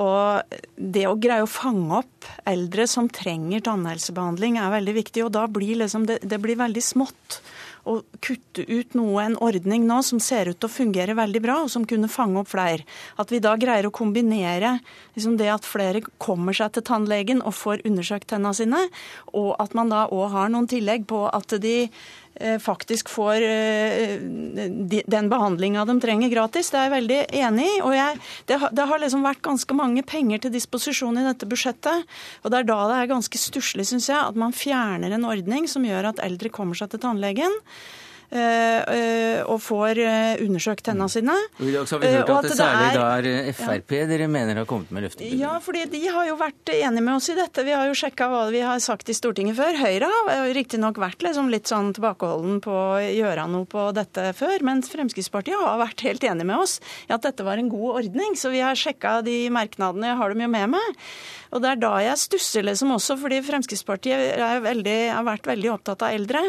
S14: Og det å greie å fange opp eldre som trenger tannhelsebehandling, er veldig viktig. Og da blir liksom det, det blir veldig smått å kutte ut noe, en ordning nå som ser ut til å fungere veldig bra, og som kunne fange opp flere. At vi da greier å kombinere liksom det at flere kommer seg til tannlegen og får undersøkt tennene sine, og at man da òg har noen tillegg på at de faktisk får eh, den behandlinga de trenger gratis. Det er jeg veldig enig i. og jeg, det, det, har liksom vært ganske mange penger til disposisjon i dette budsjettet. og Det er da det er ganske stusslig, syns jeg, at man fjerner en ordning som gjør at eldre kommer seg til tannlegen. Eh, eh, og får eh, undersøkt tennene sine.
S2: I dag har vi hørt at, det særlig da er Frp ja. dere mener har kommet med løfter?
S14: Ja, fordi de har jo vært enige med oss i dette. Vi har jo sjekka hva vi har sagt i Stortinget før. Høyre har riktignok vært liksom litt sånn tilbakeholden på å gjøre noe på dette før, mens Fremskrittspartiet har vært helt enig med oss i at dette var en god ordning. Så vi har sjekka de merknadene, jeg har dem jo med meg. Og det er da jeg stusser liksom også, fordi Fremskrittspartiet veldig, har vært veldig opptatt av eldre.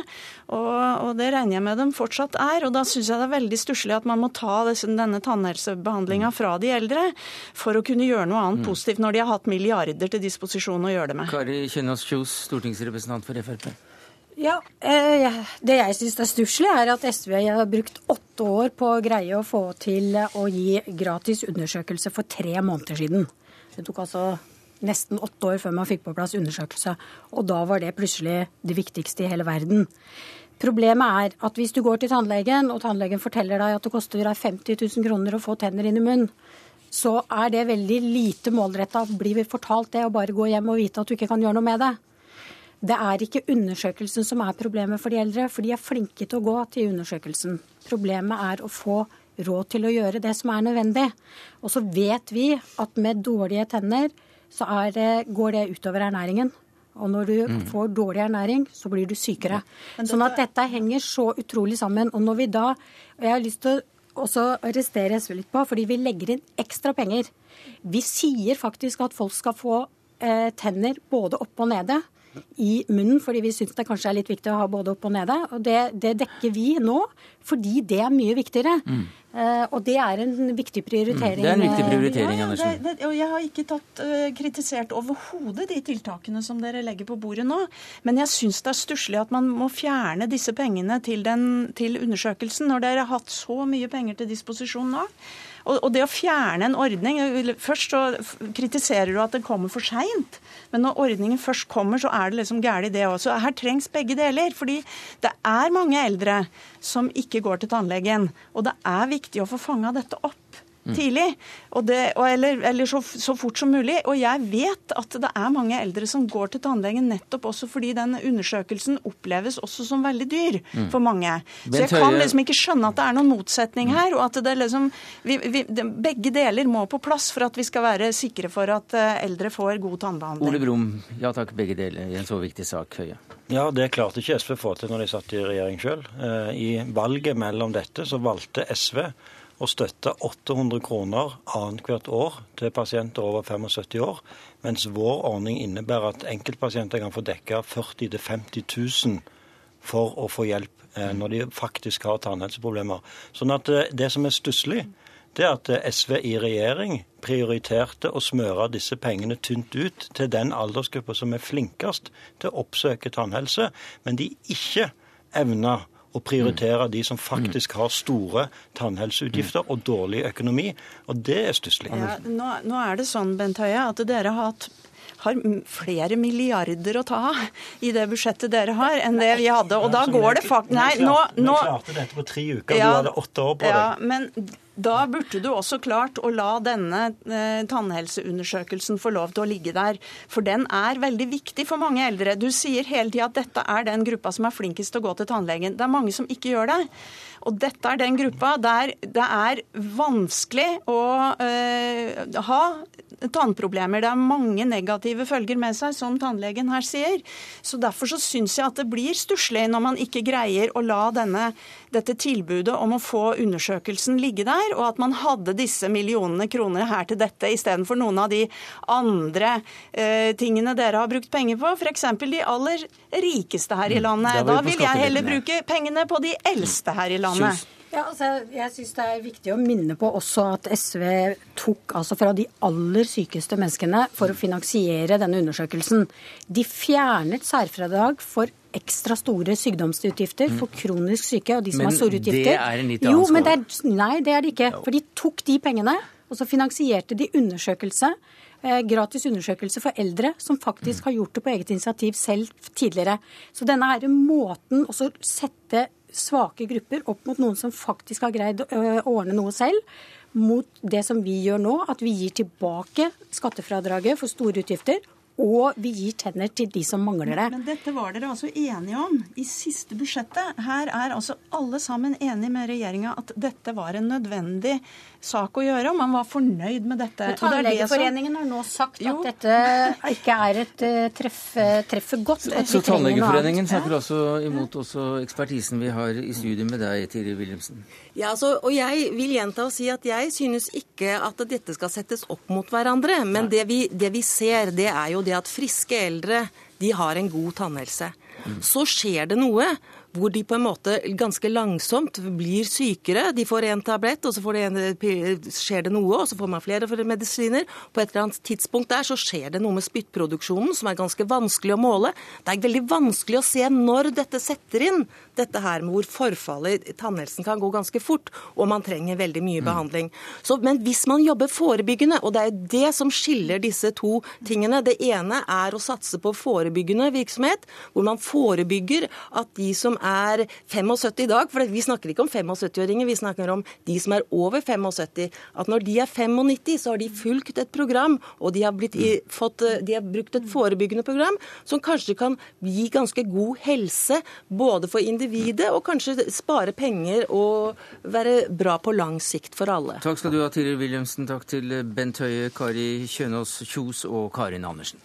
S14: Og, og, det regner jeg med dem fortsatt er. Og da syns jeg det er veldig stusslig at man må ta denne tannhelsebehandlinga fra de eldre for å kunne gjøre noe annet mm. positivt, når de har hatt milliarder til disposisjon å gjøre det med.
S2: Kari Kjønaas Kjos, stortingsrepresentant for Frp.
S15: Ja, eh, Det jeg syns er stusslig, er at SV har brukt åtte år på å greie å få til å gi gratis undersøkelse for tre måneder siden. Det tok altså nesten åtte år før man fikk på plass undersøkelse. Og da var det plutselig det viktigste i hele verden. Problemet er at hvis du går til tannlegen, og tannlegen forteller deg at det koster deg 50 000 kroner å få tenner inn i munnen, så er det veldig lite målretta. Blir vi fortalt det, og bare gå hjem og vite at du ikke kan gjøre noe med det. Det er ikke undersøkelsen som er problemet for de eldre, for de er flinke til å gå til undersøkelsen. Problemet er å få råd til å gjøre det som er nødvendig. Og så vet vi at med dårlige tenner så det, går det utover ernæringen. Og når du mm. får dårlig ernæring, så blir du sykere. Dette... Sånn at dette henger så utrolig sammen. Og når vi da Og jeg har lyst til å også arrestere SV litt på, fordi vi legger inn ekstra penger. Vi sier faktisk at folk skal få eh, tenner både oppe og nede i munnen, fordi vi syns det kanskje er litt viktig å ha både opp og nede. Og det, det dekker vi nå, fordi det er mye viktigere. Mm. Uh, og det er en viktig prioritering. Mm.
S2: Det er en viktig prioritering, ja, ja,
S14: det, det, og Jeg har ikke tatt, uh, kritisert overhodet de tiltakene som dere legger på bordet nå. Men jeg syns det er stusslig at man må fjerne disse pengene til, den, til undersøkelsen, når dere har hatt så mye penger til disposisjon nå. Og, og det å fjerne en ordning Først så kritiserer du at den kommer for seint. Men når ordningen først kommer, så er det liksom galt, det også. Her trengs begge deler. Fordi det er mange eldre som ikke går til tannlegen. Og det er viktig å få fanga dette opp mm. tidlig. Det, eller, eller så, så, fort som mulig. Og jeg vet at det er mange eldre som går til tannlegen nettopp også fordi den undersøkelsen oppleves også som veldig dyr mm. for mange. Så jeg kan liksom ikke skjønne at det er noen motsetning her. og at det liksom, vi, vi, Begge deler må på plass for at vi skal være sikre for at eh, eldre får god tannbehandling.
S2: Ole Brumm, ja takk, begge deler i en så viktig sak, Høie.
S13: Ja, det klarte ikke SV å få til når de satt i regjering sjøl. Eh, I valget mellom dette så valgte SV å støtte 800 kroner annethvert år til pasienter over 75 år, mens vår ordning innebærer at enkeltpasienter kan få dekka 40 000-50 000 for å få hjelp eh, når de faktisk har tannhelseproblemer. Sånn at eh, det som er stusslig, det er at SV i regjering prioriterte å smøre disse pengene tynt ut til den aldersgruppa som er flinkest til å oppsøke tannhelse, men de ikke evna å prioritere de som faktisk har store tannhelseutgifter og dårlig økonomi. Og det er stusslig.
S14: Ja, nå, nå, er det sånn, Bent Høie, at dere har hatt har flere milliarder å ta av i det budsjettet dere har, enn det vi hadde. Og da går det faktisk
S13: Nei, nå, nå Vi klarte dette på tre uker. Ja, du hadde åtte år på
S14: ja, deg. Men da burde du også klart å la denne eh, tannhelseundersøkelsen få lov til å ligge der. For den er veldig viktig for mange eldre. Du sier hele tida at dette er den gruppa som er flinkest til å gå til tannlegen. Det er mange som ikke gjør det. Og dette er den gruppa der det er vanskelig å eh, ha tannproblemer. Det er mange negative følger med seg, som tannlegen her sier. Så Derfor så syns jeg at det blir stusslig når man ikke greier å la denne, dette tilbudet om å få undersøkelsen ligge der, og at man hadde disse millionene kroner her til dette istedenfor noen av de andre eh, tingene dere har brukt penger på, f.eks. de aller rikeste her i mm. landet. Da vil jeg heller bruke pengene på de eldste her i landet.
S15: Ja, altså, jeg synes Det er viktig å minne på også at SV tok altså fra de aller sykeste menneskene for å finansiere denne undersøkelsen. De fjernet særfradrag for ekstra store sykdomsutgifter for kronisk syke og de som
S2: men
S15: har store utgifter.
S2: Men det er en litt annen
S15: skål. Er, nei, det er det ikke. For de tok de pengene, og så finansierte de undersøkelse. Eh, gratis undersøkelse for eldre som faktisk har gjort det på eget initiativ selv tidligere. Så denne her måten å sette svake grupper opp mot noen som faktisk har greid å ordne noe selv, mot det som vi gjør nå, at vi gir tilbake skattefradraget for store utgifter og vi gir tenner til de som mangler det.
S14: Men dette var dere altså enige om i siste budsjettet. Her er altså alle sammen enige med regjeringa at dette var en nødvendig sak å gjøre, og man var fornøyd med dette.
S15: Tannlegeforeningen har nå sagt jo. at dette ikke er et uh, treff, godt.
S2: Så Tannlegeforeningen snakker også imot også ekspertisen vi har i studiet med deg, Tiri Wilhelmsen?
S12: Ja, altså, og jeg vil gjenta og si at jeg synes ikke at dette skal settes opp mot hverandre. Men det vi, det vi ser, det er jo det at friske eldre de har en god tannhelse. Mm. Så skjer det noe hvor de på en måte ganske langsomt blir sykere. De får en tablett, og så en, skjer det noe, og så får man flere medisiner. På et eller annet tidspunkt der så skjer det noe med spyttproduksjonen som er ganske vanskelig å måle. Det er veldig vanskelig å se når dette setter inn, dette her med hvor forfallet i tannhelsen kan gå ganske fort, og man trenger veldig mye mm. behandling. Så, men hvis man jobber forebyggende, og det er det som skiller disse to tingene Det ene er å satse på forebyggende virksomhet, hvor man forebygger at de som er 75 i dag, for vi snakker ikke om 75-åringer, vi snakker om de som er over 75, at når de er 95, så har de fulgt et program, og de har, blitt, fått, de har brukt et forebyggende program som kanskje kan gi ganske god helse både for individet og kanskje spare penger og være bra på lang sikt for alle.
S2: Takk skal du ha, Tiril Wilhelmsen. Takk til Bent Høie, Kari Kjønaas Kjos og Karin Andersen.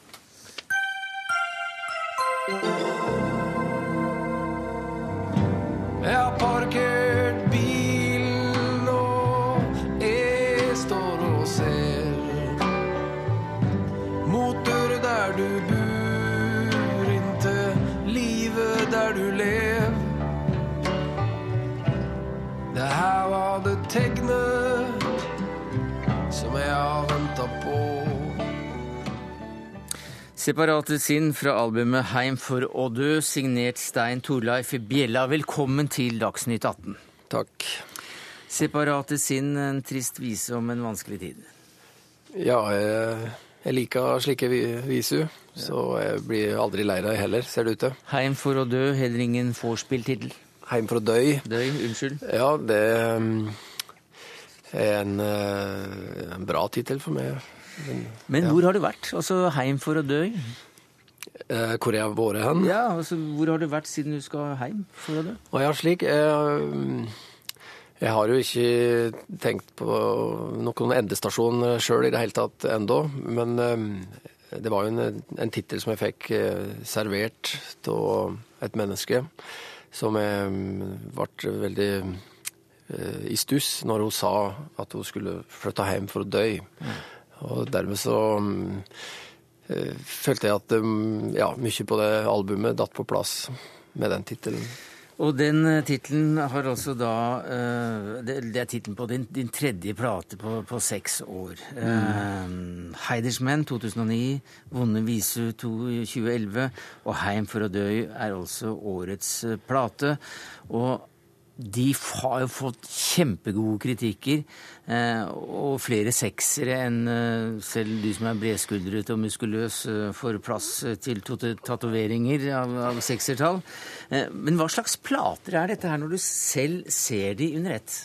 S2: Jeg har parkert bilen. Det her var det tegnet som jeg venta Separate sinn fra albumet Heim for å dø, signert Stein Torleif Bjella. Velkommen til Dagsnytt 18.
S16: Takk.
S2: Separate sinn, en trist vise om en vanskelig tid.
S16: Ja, jeg, jeg liker slike visu, så jeg blir aldri lei deg heller, ser det ut til.
S2: Heim for å dø, heller ingen vorspiel-tittel.
S16: Heim for å døy.
S2: Døy, unnskyld.
S16: Ja, det er en, en bra tittel for meg.
S2: Men, Men hvor har du vært? Altså Heim for å dø?
S16: Eh, hvor jeg har vært hen?
S2: Ja, altså Hvor har du vært siden du skal hjem for å dø?
S16: Å ja, slik. Jeg, jeg har jo ikke tenkt på noen endestasjon sjøl i det hele tatt ennå. Men det var jo en, en tittel som jeg fikk servert av et menneske, som jeg ble veldig i stuss når hun sa at hun skulle flytte hjem for å dø. Mm. Og dermed så uh, følte jeg at um, ja, mye på det albumet datt på plass med den tittelen.
S2: Og den uh, tittelen har altså da uh, Det, det er tittelen på din, din, tredje plate på, på seks år. Mm. Heidersmenn 2009, Vonde visu 2011 og Heim for å dø er altså årets plate. Og de har jo fått kjempegode kritikker, eh, og flere seksere enn eh, selv du som er bredskuldret og muskuløs eh, får plass til tatoveringer av, av seksertall. Men hva slags plater er dette her, når du selv ser de under ett?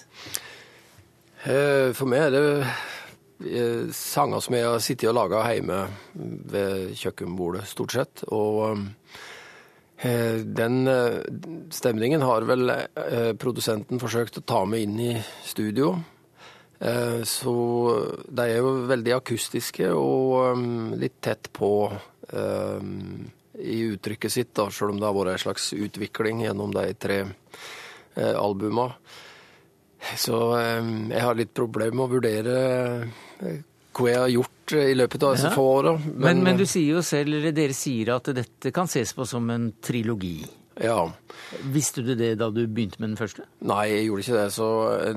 S16: For meg er det sanger som jeg har sittet og laga hjemme ved kjøkkenbordet, stort sett. og den eh, stemningen har vel eh, produsenten forsøkt å ta med inn i studio. Så de er jo veldig akustiske og litt tett på i uttrykket sitt, da, selv om det har vært en slags utvikling gjennom de tre albuma. Så jeg har litt problemer med å vurdere hva jeg har gjort eh, i løpet av disse ja. få åra.
S2: Men, men, men, du sier jo selv, eller dere sier at dette kan ses på som en trilogi.
S16: Ja.
S2: Visste du det da du begynte med den første?
S16: Nei, jeg gjorde ikke det. Så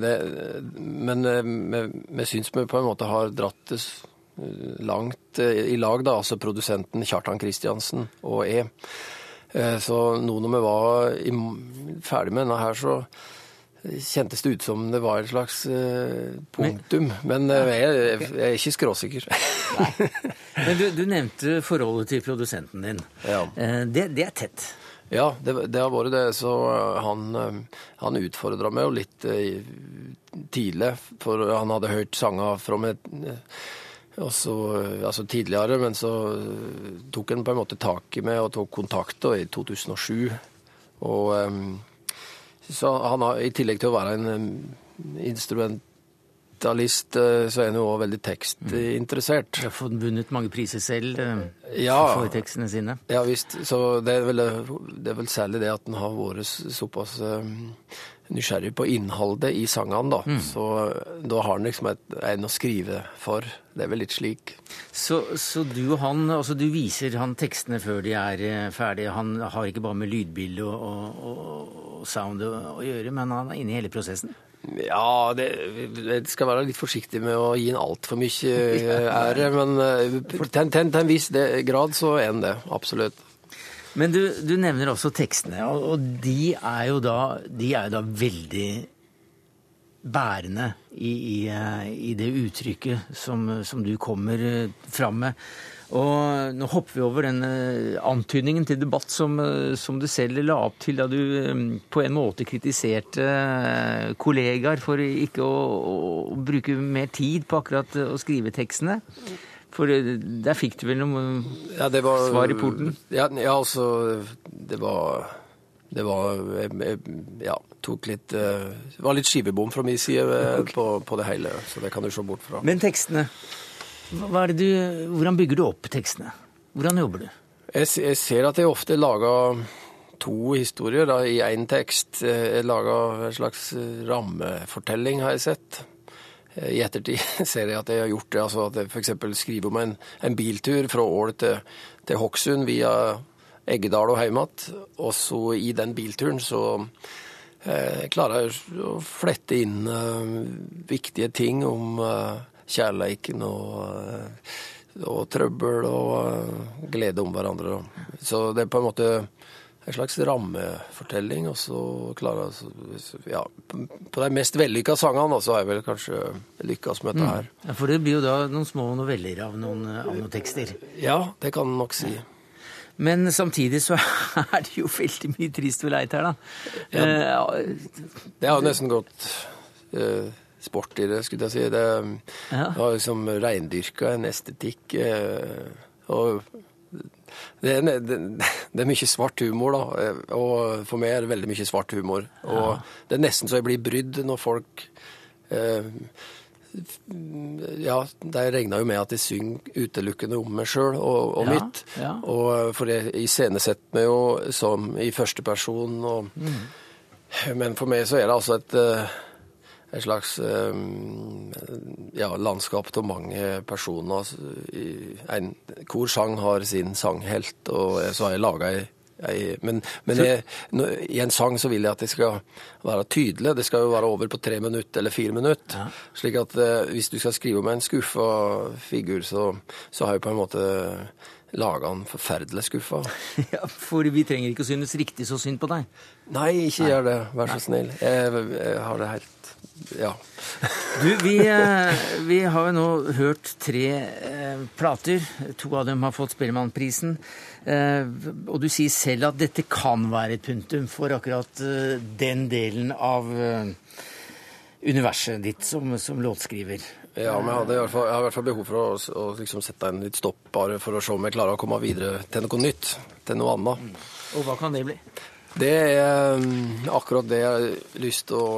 S16: det men vi, syns vi på en måte har dratt det langt eh, i lag, da. Altså produsenten Kjartan Kristiansen og jeg. Eh, så nå når vi var ferdig med denne her, så kjentes det ut som det var et slags uh, punktum. Men, uh, jeg, jeg, er ikke skråsikker.
S2: men du, du, nevnte forholdet til produsenten din. Ja. Uh, det, det, er tett?
S16: Ja, det, det, har vært det. Så han, han utfordra meg jo litt tidlig. For han hadde hørt sanger fra meg også, altså tidligere, men så tok han på en måte tak i meg og tok kontakt da, i 2007. Og um, så han har, I tillegg til å være en instrumentalist, eh, så er han jo òg veldig tekstinteressert.
S2: Mm. Har fått vunnet mange priser selv eh, ja, for tekstene sine.
S16: Ja visst. Så det er, vel, det er vel særlig det at han har vært såpass eh, nysgjerrig på innholdet i sangene, da. Mm. Så da har han liksom et, en å skrive for. Det er vel litt slik.
S2: Så, så du og han, altså du viser han tekstene før de er ferdige. Han har ikke bare med lydbilde og, og, sound å, gjøre, men han er inne i hele prosessen?
S16: Ja, det, skal være litt forsiktig med å gi en altfor mye eh, [laughs] ære. Men eh, til, en viss grad så er han det. Absolutt.
S2: Men du, du, nevner også tekstene, og, og de, er jo da, de er jo da veldig bærende i, i, eh, i det uttrykket som, som du kommer fram med. Og nå hopper vi over den eh, antydningen til debatt som, eh, som, du selv la opp til da du eh, på en måte kritiserte kollegaer for ikke å, å bruke mer tid på akkurat å skrive tekstene. For der fikk du vel noe ja, var, svar i porten?
S16: Ja, ja, altså Det var Det var Jeg, ja, tok litt Det var litt skivebom fra min side okay. på, på, det hele, så det kan du se bort fra.
S2: Men tekstene? Du, hvordan bygger du opp tekstene? Hvordan jobber du?
S16: Jeg, jeg ser at jeg ofte lager to historier da, i én tekst. Jeg lager en slags rammefortelling, har jeg sett. I ettertid [laughs] ser jeg at jeg har gjort det. altså At jeg f.eks. skriver om en, en, biltur fra Ål til, til Hokksund via Eggedal og hjem igjen. Og så i den bilturen så eh, klarer jeg å flette inn eh, viktige ting om eh, kjærleiken og, eh, og trøbbel og eh, glede om hverandre. Så det er på en måte en slags rammefortelling. Og så klarer ja, På de mest vellykka sangene så har jeg vel kanskje lykkes med dette mm. her.
S2: Mm. Ja, For det blir jo da noen små noveller av noen, av noen tekster?
S16: Ja, det kan man nok si.
S2: Men samtidig så [laughs] er det jo veldig mye trist og leit her, da. Ja,
S16: det har nesten gått sport i det, skulle jeg si. Det, ja. det har liksom reindyrka en estetikk. og det er, det, det er, mye svart humor, da. Og for meg er det veldig mye svart humor. Og ja. det er nesten så jeg blir brydd når folk eh, Ja, de regner jo med at jeg synger utelukkende om meg sjøl og, og ja, mitt. Ja. Og for jeg iscenesetter meg jo som i første person. Og, mm. Men for meg så er det altså et eh, et slags ehm, ja, landskap av mange personer. En, hvor sang har sin sanghelt, og så har jeg laga ei men, men jeg, i en sang så vil jeg at det skal være tydelig. Det skal jo være over på tre minutter eller fire minutter. Ja. Slik at eh, hvis du skal skrive om en skuffa figur, så, så har jeg på en måte laga han forferdelig skuffa. [laughs]
S2: Ja, for vi trenger ikke å synes riktig så synd på deg.
S16: Nei, ikke Nei. gjør det. Vær så snill. Jeg, jeg har det helt ja.
S2: du, vi, eh, vi, har jo nå hørt tre eh, plater. To av dem har fått Spellemannprisen. Eh, og du sier selv at dette kan være et punktum for akkurat eh, den delen av universet ditt som, som låtskriver.
S16: Ja, men jeg, hadde i hvert fall, jeg har i hvert fall behov for å, å liksom sette en litt stopp, bare for å se om jeg klarer å komme videre til noe nytt. Til noe annet. Mm.
S2: Og hva kan det bli?
S16: Det er um, akkurat det jeg har lyst til å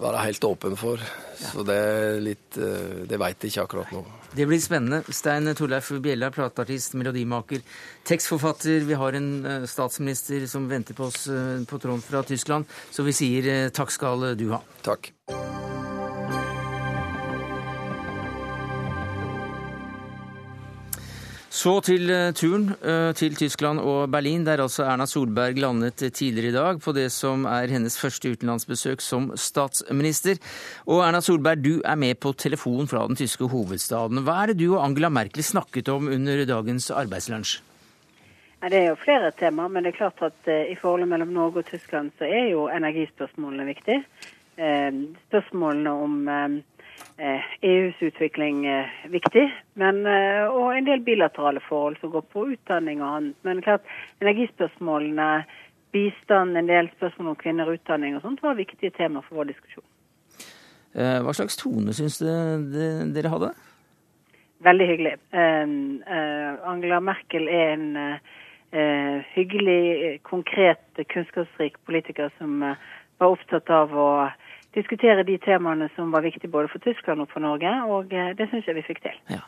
S16: være helt åpen for. Så det, er litt, eh, det veit jeg ikke akkurat nå.
S2: Det blir spennende. Stein Torleif Bjella, plateartist, melodimaker, tekstforfatter. Vi har en eh, statsminister som venter på oss eh, på tråden fra Tyskland, så vi sier takk skal du ha.
S16: Takk.
S2: Så til eh, turen eh, til Tyskland og Berlin, der altså Erna Solberg landet tidligere i dag på det som er hennes første utenlandsbesøk som statsminister. Og Erna Solberg, du er med på telefon fra den tyske hovedstaden. Hva er det du og Angela Merkel snakket om under dagens arbeidslunsj?
S17: Det er jo flere temaer, men det er klart at eh, i forholdet mellom Norge og Tyskland så er jo energispørsmålene viktig. Spørsmålene om EUs eh, e utvikling eh, viktig, men, eh, og en del bilaterale forhold som går på utdanning og annet. Men klart, energispørsmålene, bistand, en del spørsmål om kvinner, utdanning og sånt var viktige temaer for vår diskusjon.
S2: Hva slags tone syns dere hadde?
S17: Veldig hyggelig. Angela Merkel er en hyggelig, konkret, kunnskapsrik politiker som var opptatt av å diskutere de temaene som var viktige både for Tyskland og for Norge, og eh, det syns jeg vi fikk til. Ja.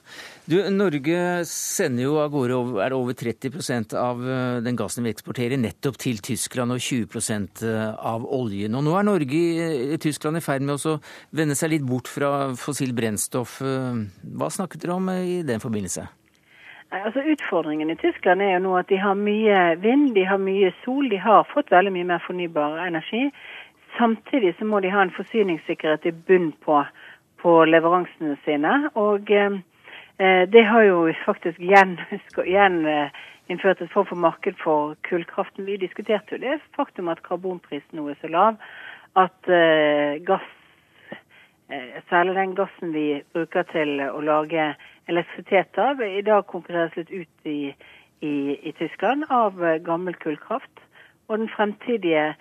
S2: Du, Norge sender jo av gårde er over 30 av eh, den gassen vi eksporterer nettopp til Tyskland, og 20 eh, av oljen. Og nå er Norge i Tyskland i ferd med å vende seg litt bort fra fossilt brennstoff. Hva snakket dere om i den forbindelse?
S17: Altså Utfordringen i Tyskland er jo nå at de har mye vind, de har mye sol, de har fått veldig mye mer fornybar energi. Samtidig så må de ha en forsyningssikkerhet i bunn på, på leveransene sine. Og eh, eh det har jo faktisk igjen, [laughs] igjen eh, et form for marked for kullkraften. Vi diskuterte jo det faktum at karbonprisen nå er så lav at eh, gass, eh, særlig den gassen vi bruker til å lage elektrisitet av, i dag konkurreres litt ut i, i, i Tyskland av gammel kullkraft. Og den fremtidige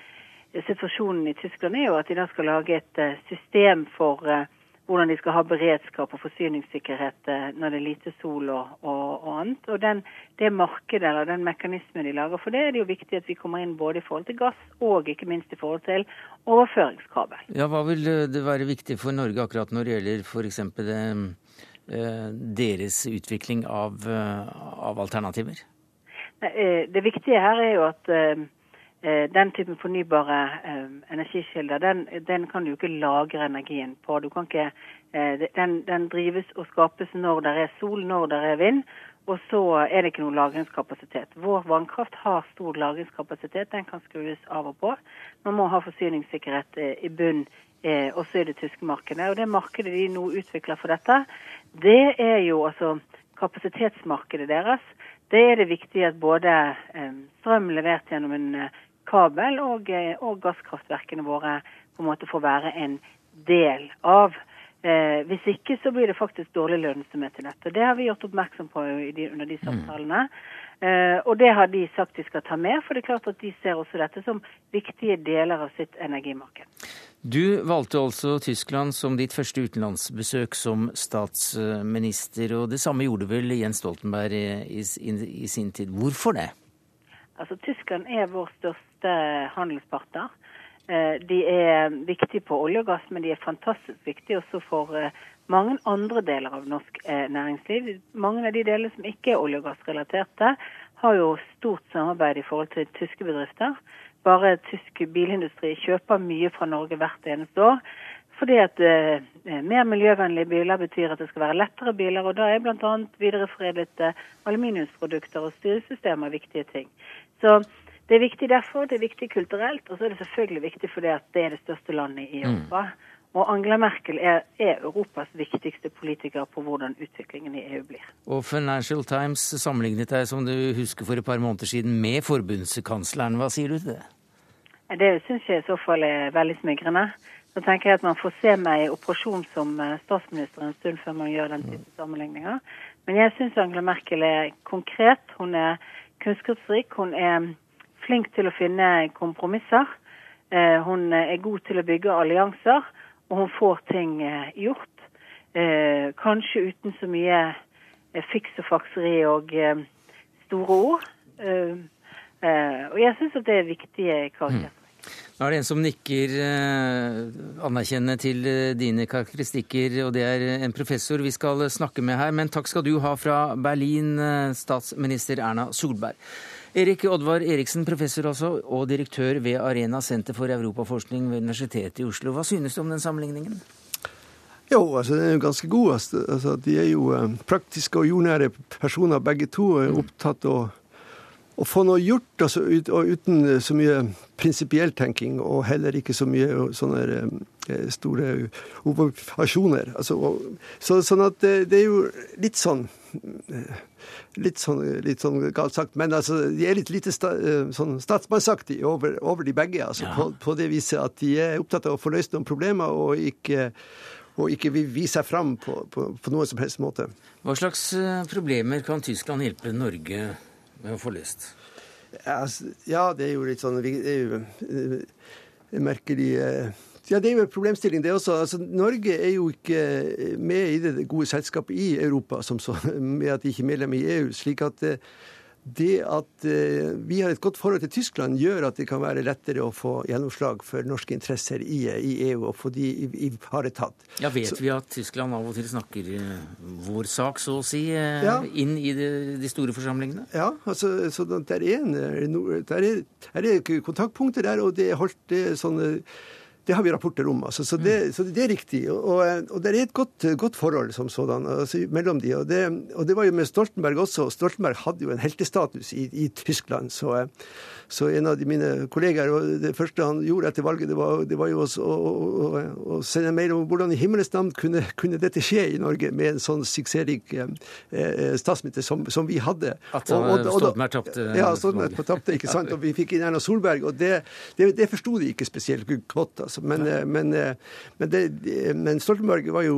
S17: situasjonen i Tyskland er jo at de da skal lage et eh, system for uh, hvordan de skal ha beredskap og forsyningssikkerhet uh, når det er lite sol og, og, og annet. Og den, det markedet eller den mekanismen de lager for det, er det jo viktig at vi kommer inn både i forhold til gass og ikke minst i forhold til overføringskabel.
S2: Ja, Hva vil det være viktig for Norge akkurat når det gjelder f.eks. Deres utvikling av, av alternativer?
S17: Det viktige her er jo at Eh, den typen fornybare eh, energikilder, den, den, kan du jo ikke lagre energien på. Ikke, eh, den, den, drives og skapes når det er sol, når det er vind. Og så er det ikke noe lagringskapasitet. Vår vannkraft har stor lagringskapasitet. Den kan skrues av og på. Man må ha forsyningssikkerhet i bunn også i det tyske markedet. Og det markedet de nå utvikler for dette, det er jo altså kapasitetsmarkedet deres. Det er det viktig at både strøm levert gjennom en kabel, og, eh, og, gasskraftverkene våre på en måte får være en del av. Eh, hvis ikke så blir det faktisk dårlig lønnsomhet i dette. Det har vi gjort oppmerksom på de, under de mm. samtalene. Eh, og det har de sagt de skal ta med, for det er klart at de ser også dette som viktige deler av sitt energimarked.
S2: Du valgte altså Tyskland som ditt første utenlandsbesøk som statsminister, og det samme gjorde vel Jens Stoltenberg i, i, i sin tid. Hvorfor det?
S17: Altså, Tyskland er vår største handelspartner. Eh, de er viktige på olje og gass, men de er fantastisk viktige også for eh, mange andre deler av norsk eh, næringsliv. Mange av de delene som ikke er olje- og gassrelaterte, har jo stort samarbeid i forhold til tyske bedrifter. Bare tysk bilindustri kjøper mye fra Norge hvert eneste år. Fordi at eh, mer miljøvennlige biler betyr at det skal være lettere biler. Og da er bl.a. videreforedlede aluminiumsprodukter og styresystemer viktige ting. Så det er viktig derfor, det er viktig kulturelt, og så er det selvfølgelig viktig fordi at det er det største landet i mm. Europa. Mm. Og Angela Merkel er, er, Europas viktigste politiker på hvordan utviklingen i EU blir.
S2: Og Financial Times sammenlignet deg, som du husker for et par måneder siden, med forbundskansleren. Hva sier du til det?
S17: Det syns jeg i så fall er veldig smigrende. Så tenker jeg at man får se meg i operasjon som eh, statsminister en stund før man gjør den type sammenligninger. Men jeg syns Angela Merkel er konkret. Hun er kunnskapsrik. Hun er flink til å finne kompromisser. Eh, hun er god til å bygge allianser og hun får ting eh, gjort. Eh, kanskje uten så mye eh, fiks og fakseri og eh, store ord. Eh, eh, og jeg syns at det er viktige karakterer.
S2: Nå er det en som nikker anerkjennende til dine karakteristikker, og det er en professor vi skal snakke med her. Men takk skal du ha fra Berlin, statsminister Erna Solberg. Erik Oddvar Eriksen, professor også, og direktør ved Arena senter for europaforskning ved Universitetet i Oslo. Hva synes du om den sammenligningen?
S8: Jo, altså den er jo ganske god. Altså, altså de er jo eh, praktiske og jordnære personer begge to. er opptatt av å få noe gjort, altså, ut, og uten så mye prinsipiell tenking, og heller ikke så mye sånne eh, store ovasjoner. Altså, så, sånn at det, det, er jo litt sånn eh, litt sånn, litt sånn galt sagt, men altså, de er litt lite sta, eh, sånn statsmannsaktige over, over, de begge. altså ja. på, på, det viset at de er opptatt av å få løst noen problemer, og ikke, og ikke vil vise seg fram på, på, på noen som helst måte.
S2: Hva slags eh, problemer kan Tyskland hjelpe Norge med å få løst?
S8: Ja, det er jo litt sånn det er jo eh, merkelig ja, Det er jo en problemstilling, det også. Altså, Norge er jo ikke med i det gode selskapet i Europa, som så, [laughs] med at de ikke er medlem i EU. slik at eh, det at eh, vi har et godt forhold til Tyskland, gjør at det kan være lettere å få gjennomslag for norske interesser i, i EU og få de ivaretatt.
S2: Ja, vet så, vi at Tyskland av og til snakker eh, vår sak, så å si, ja. inn i de, de, store forsamlingene?
S8: Ja, altså, så der er, en, der er, der er kontaktpunkter der, og det er holdt sånne det har vi rapporter om. Altså. Så, det, mm. så, det, er riktig. Og, og det er et godt, godt forhold som sådan altså, mellom de. Og det, og det, var jo med Stoltenberg også. Stoltenberg hadde jo en heltestatus i, i Tyskland. Så, så en av de mine kollegaer, og det første han gjorde etter valget, det var, det var jo å, å, å, sende mail om hvordan i himmelens navn kunne, kunne, dette skje i Norge med en sånn suksessrik eh, eh statsminister som, som, vi hadde.
S2: At Stoltenberg tapte?
S8: Ja, Stoltenberg tapte, ikke sant. Og vi fikk inn Erna Solberg, og det, det, det forsto de ikke spesielt godt. altså. Men, eh, men, eh, men, men Stoltenberg var jo,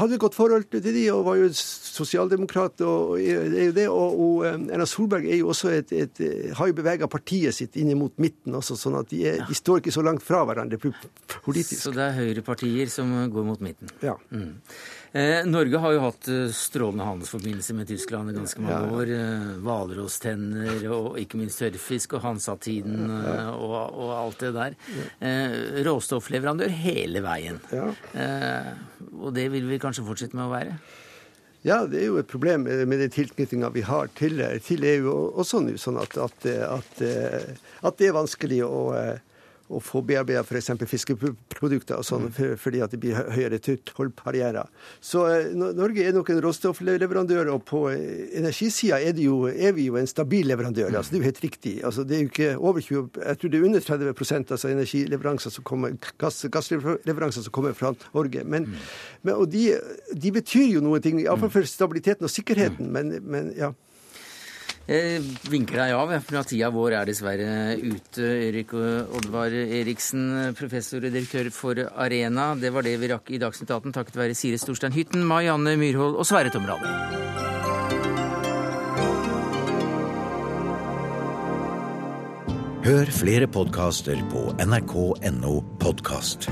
S8: hadde et godt forhold til de, og var jo sosialdemokrat, og, og, og, og Erna Solberg er jo også et, et, har jo bevega partiet partiet sitt inn mot midten også, sånn at de, er, de, står ikke så langt fra hverandre politisk.
S2: Så det er høyrepartier som går mot midten?
S8: Ja.
S2: Mm. Eh, Norge har jo hatt eh, strålende handelsforbindelser med Tyskland i ganske mange ja. år. Eh, hvalrosstenner og ikke minst tørrfisk og Hansatiden eh, og, og, alt det der. Eh, råstoffleverandør hele veien.
S8: Ja.
S2: Eh, og det vil vi kanskje fortsette med å være?
S8: Ja, det er jo et problem med den tilknytninga vi har til, til EU også nå. Sånn at, at, at, at, det er vanskelig å, å få bearbeida f.eks. fiskeprodukter og sånn, for, fordi at det blir høyere tollbarrierer. Så eh, Norge er nok en råstoffleverandør, og på energisida er, er, vi jo en stabil leverandør. altså Det er jo helt riktig. altså Det er jo ikke over 20 Jeg tror det er under 30% altså energileveranser som kommer, gass, gassleveranser som kommer fra Norge. Men, mm. men og de, de, betyr jo noe, iallfall for stabiliteten og sikkerheten. Men, men ja.
S2: Jeg vinker deg av, for tida vår er dessverre ute. Erik Oddvar Eriksen, professor og direktør for Arena. Det var det vi rakk i Dagsnytt 18 takket være Sire Storstein Hytten, Mai Anne Myrhold og Sverre Tomrade.
S6: Hør flere podkaster på nrk.no podkast.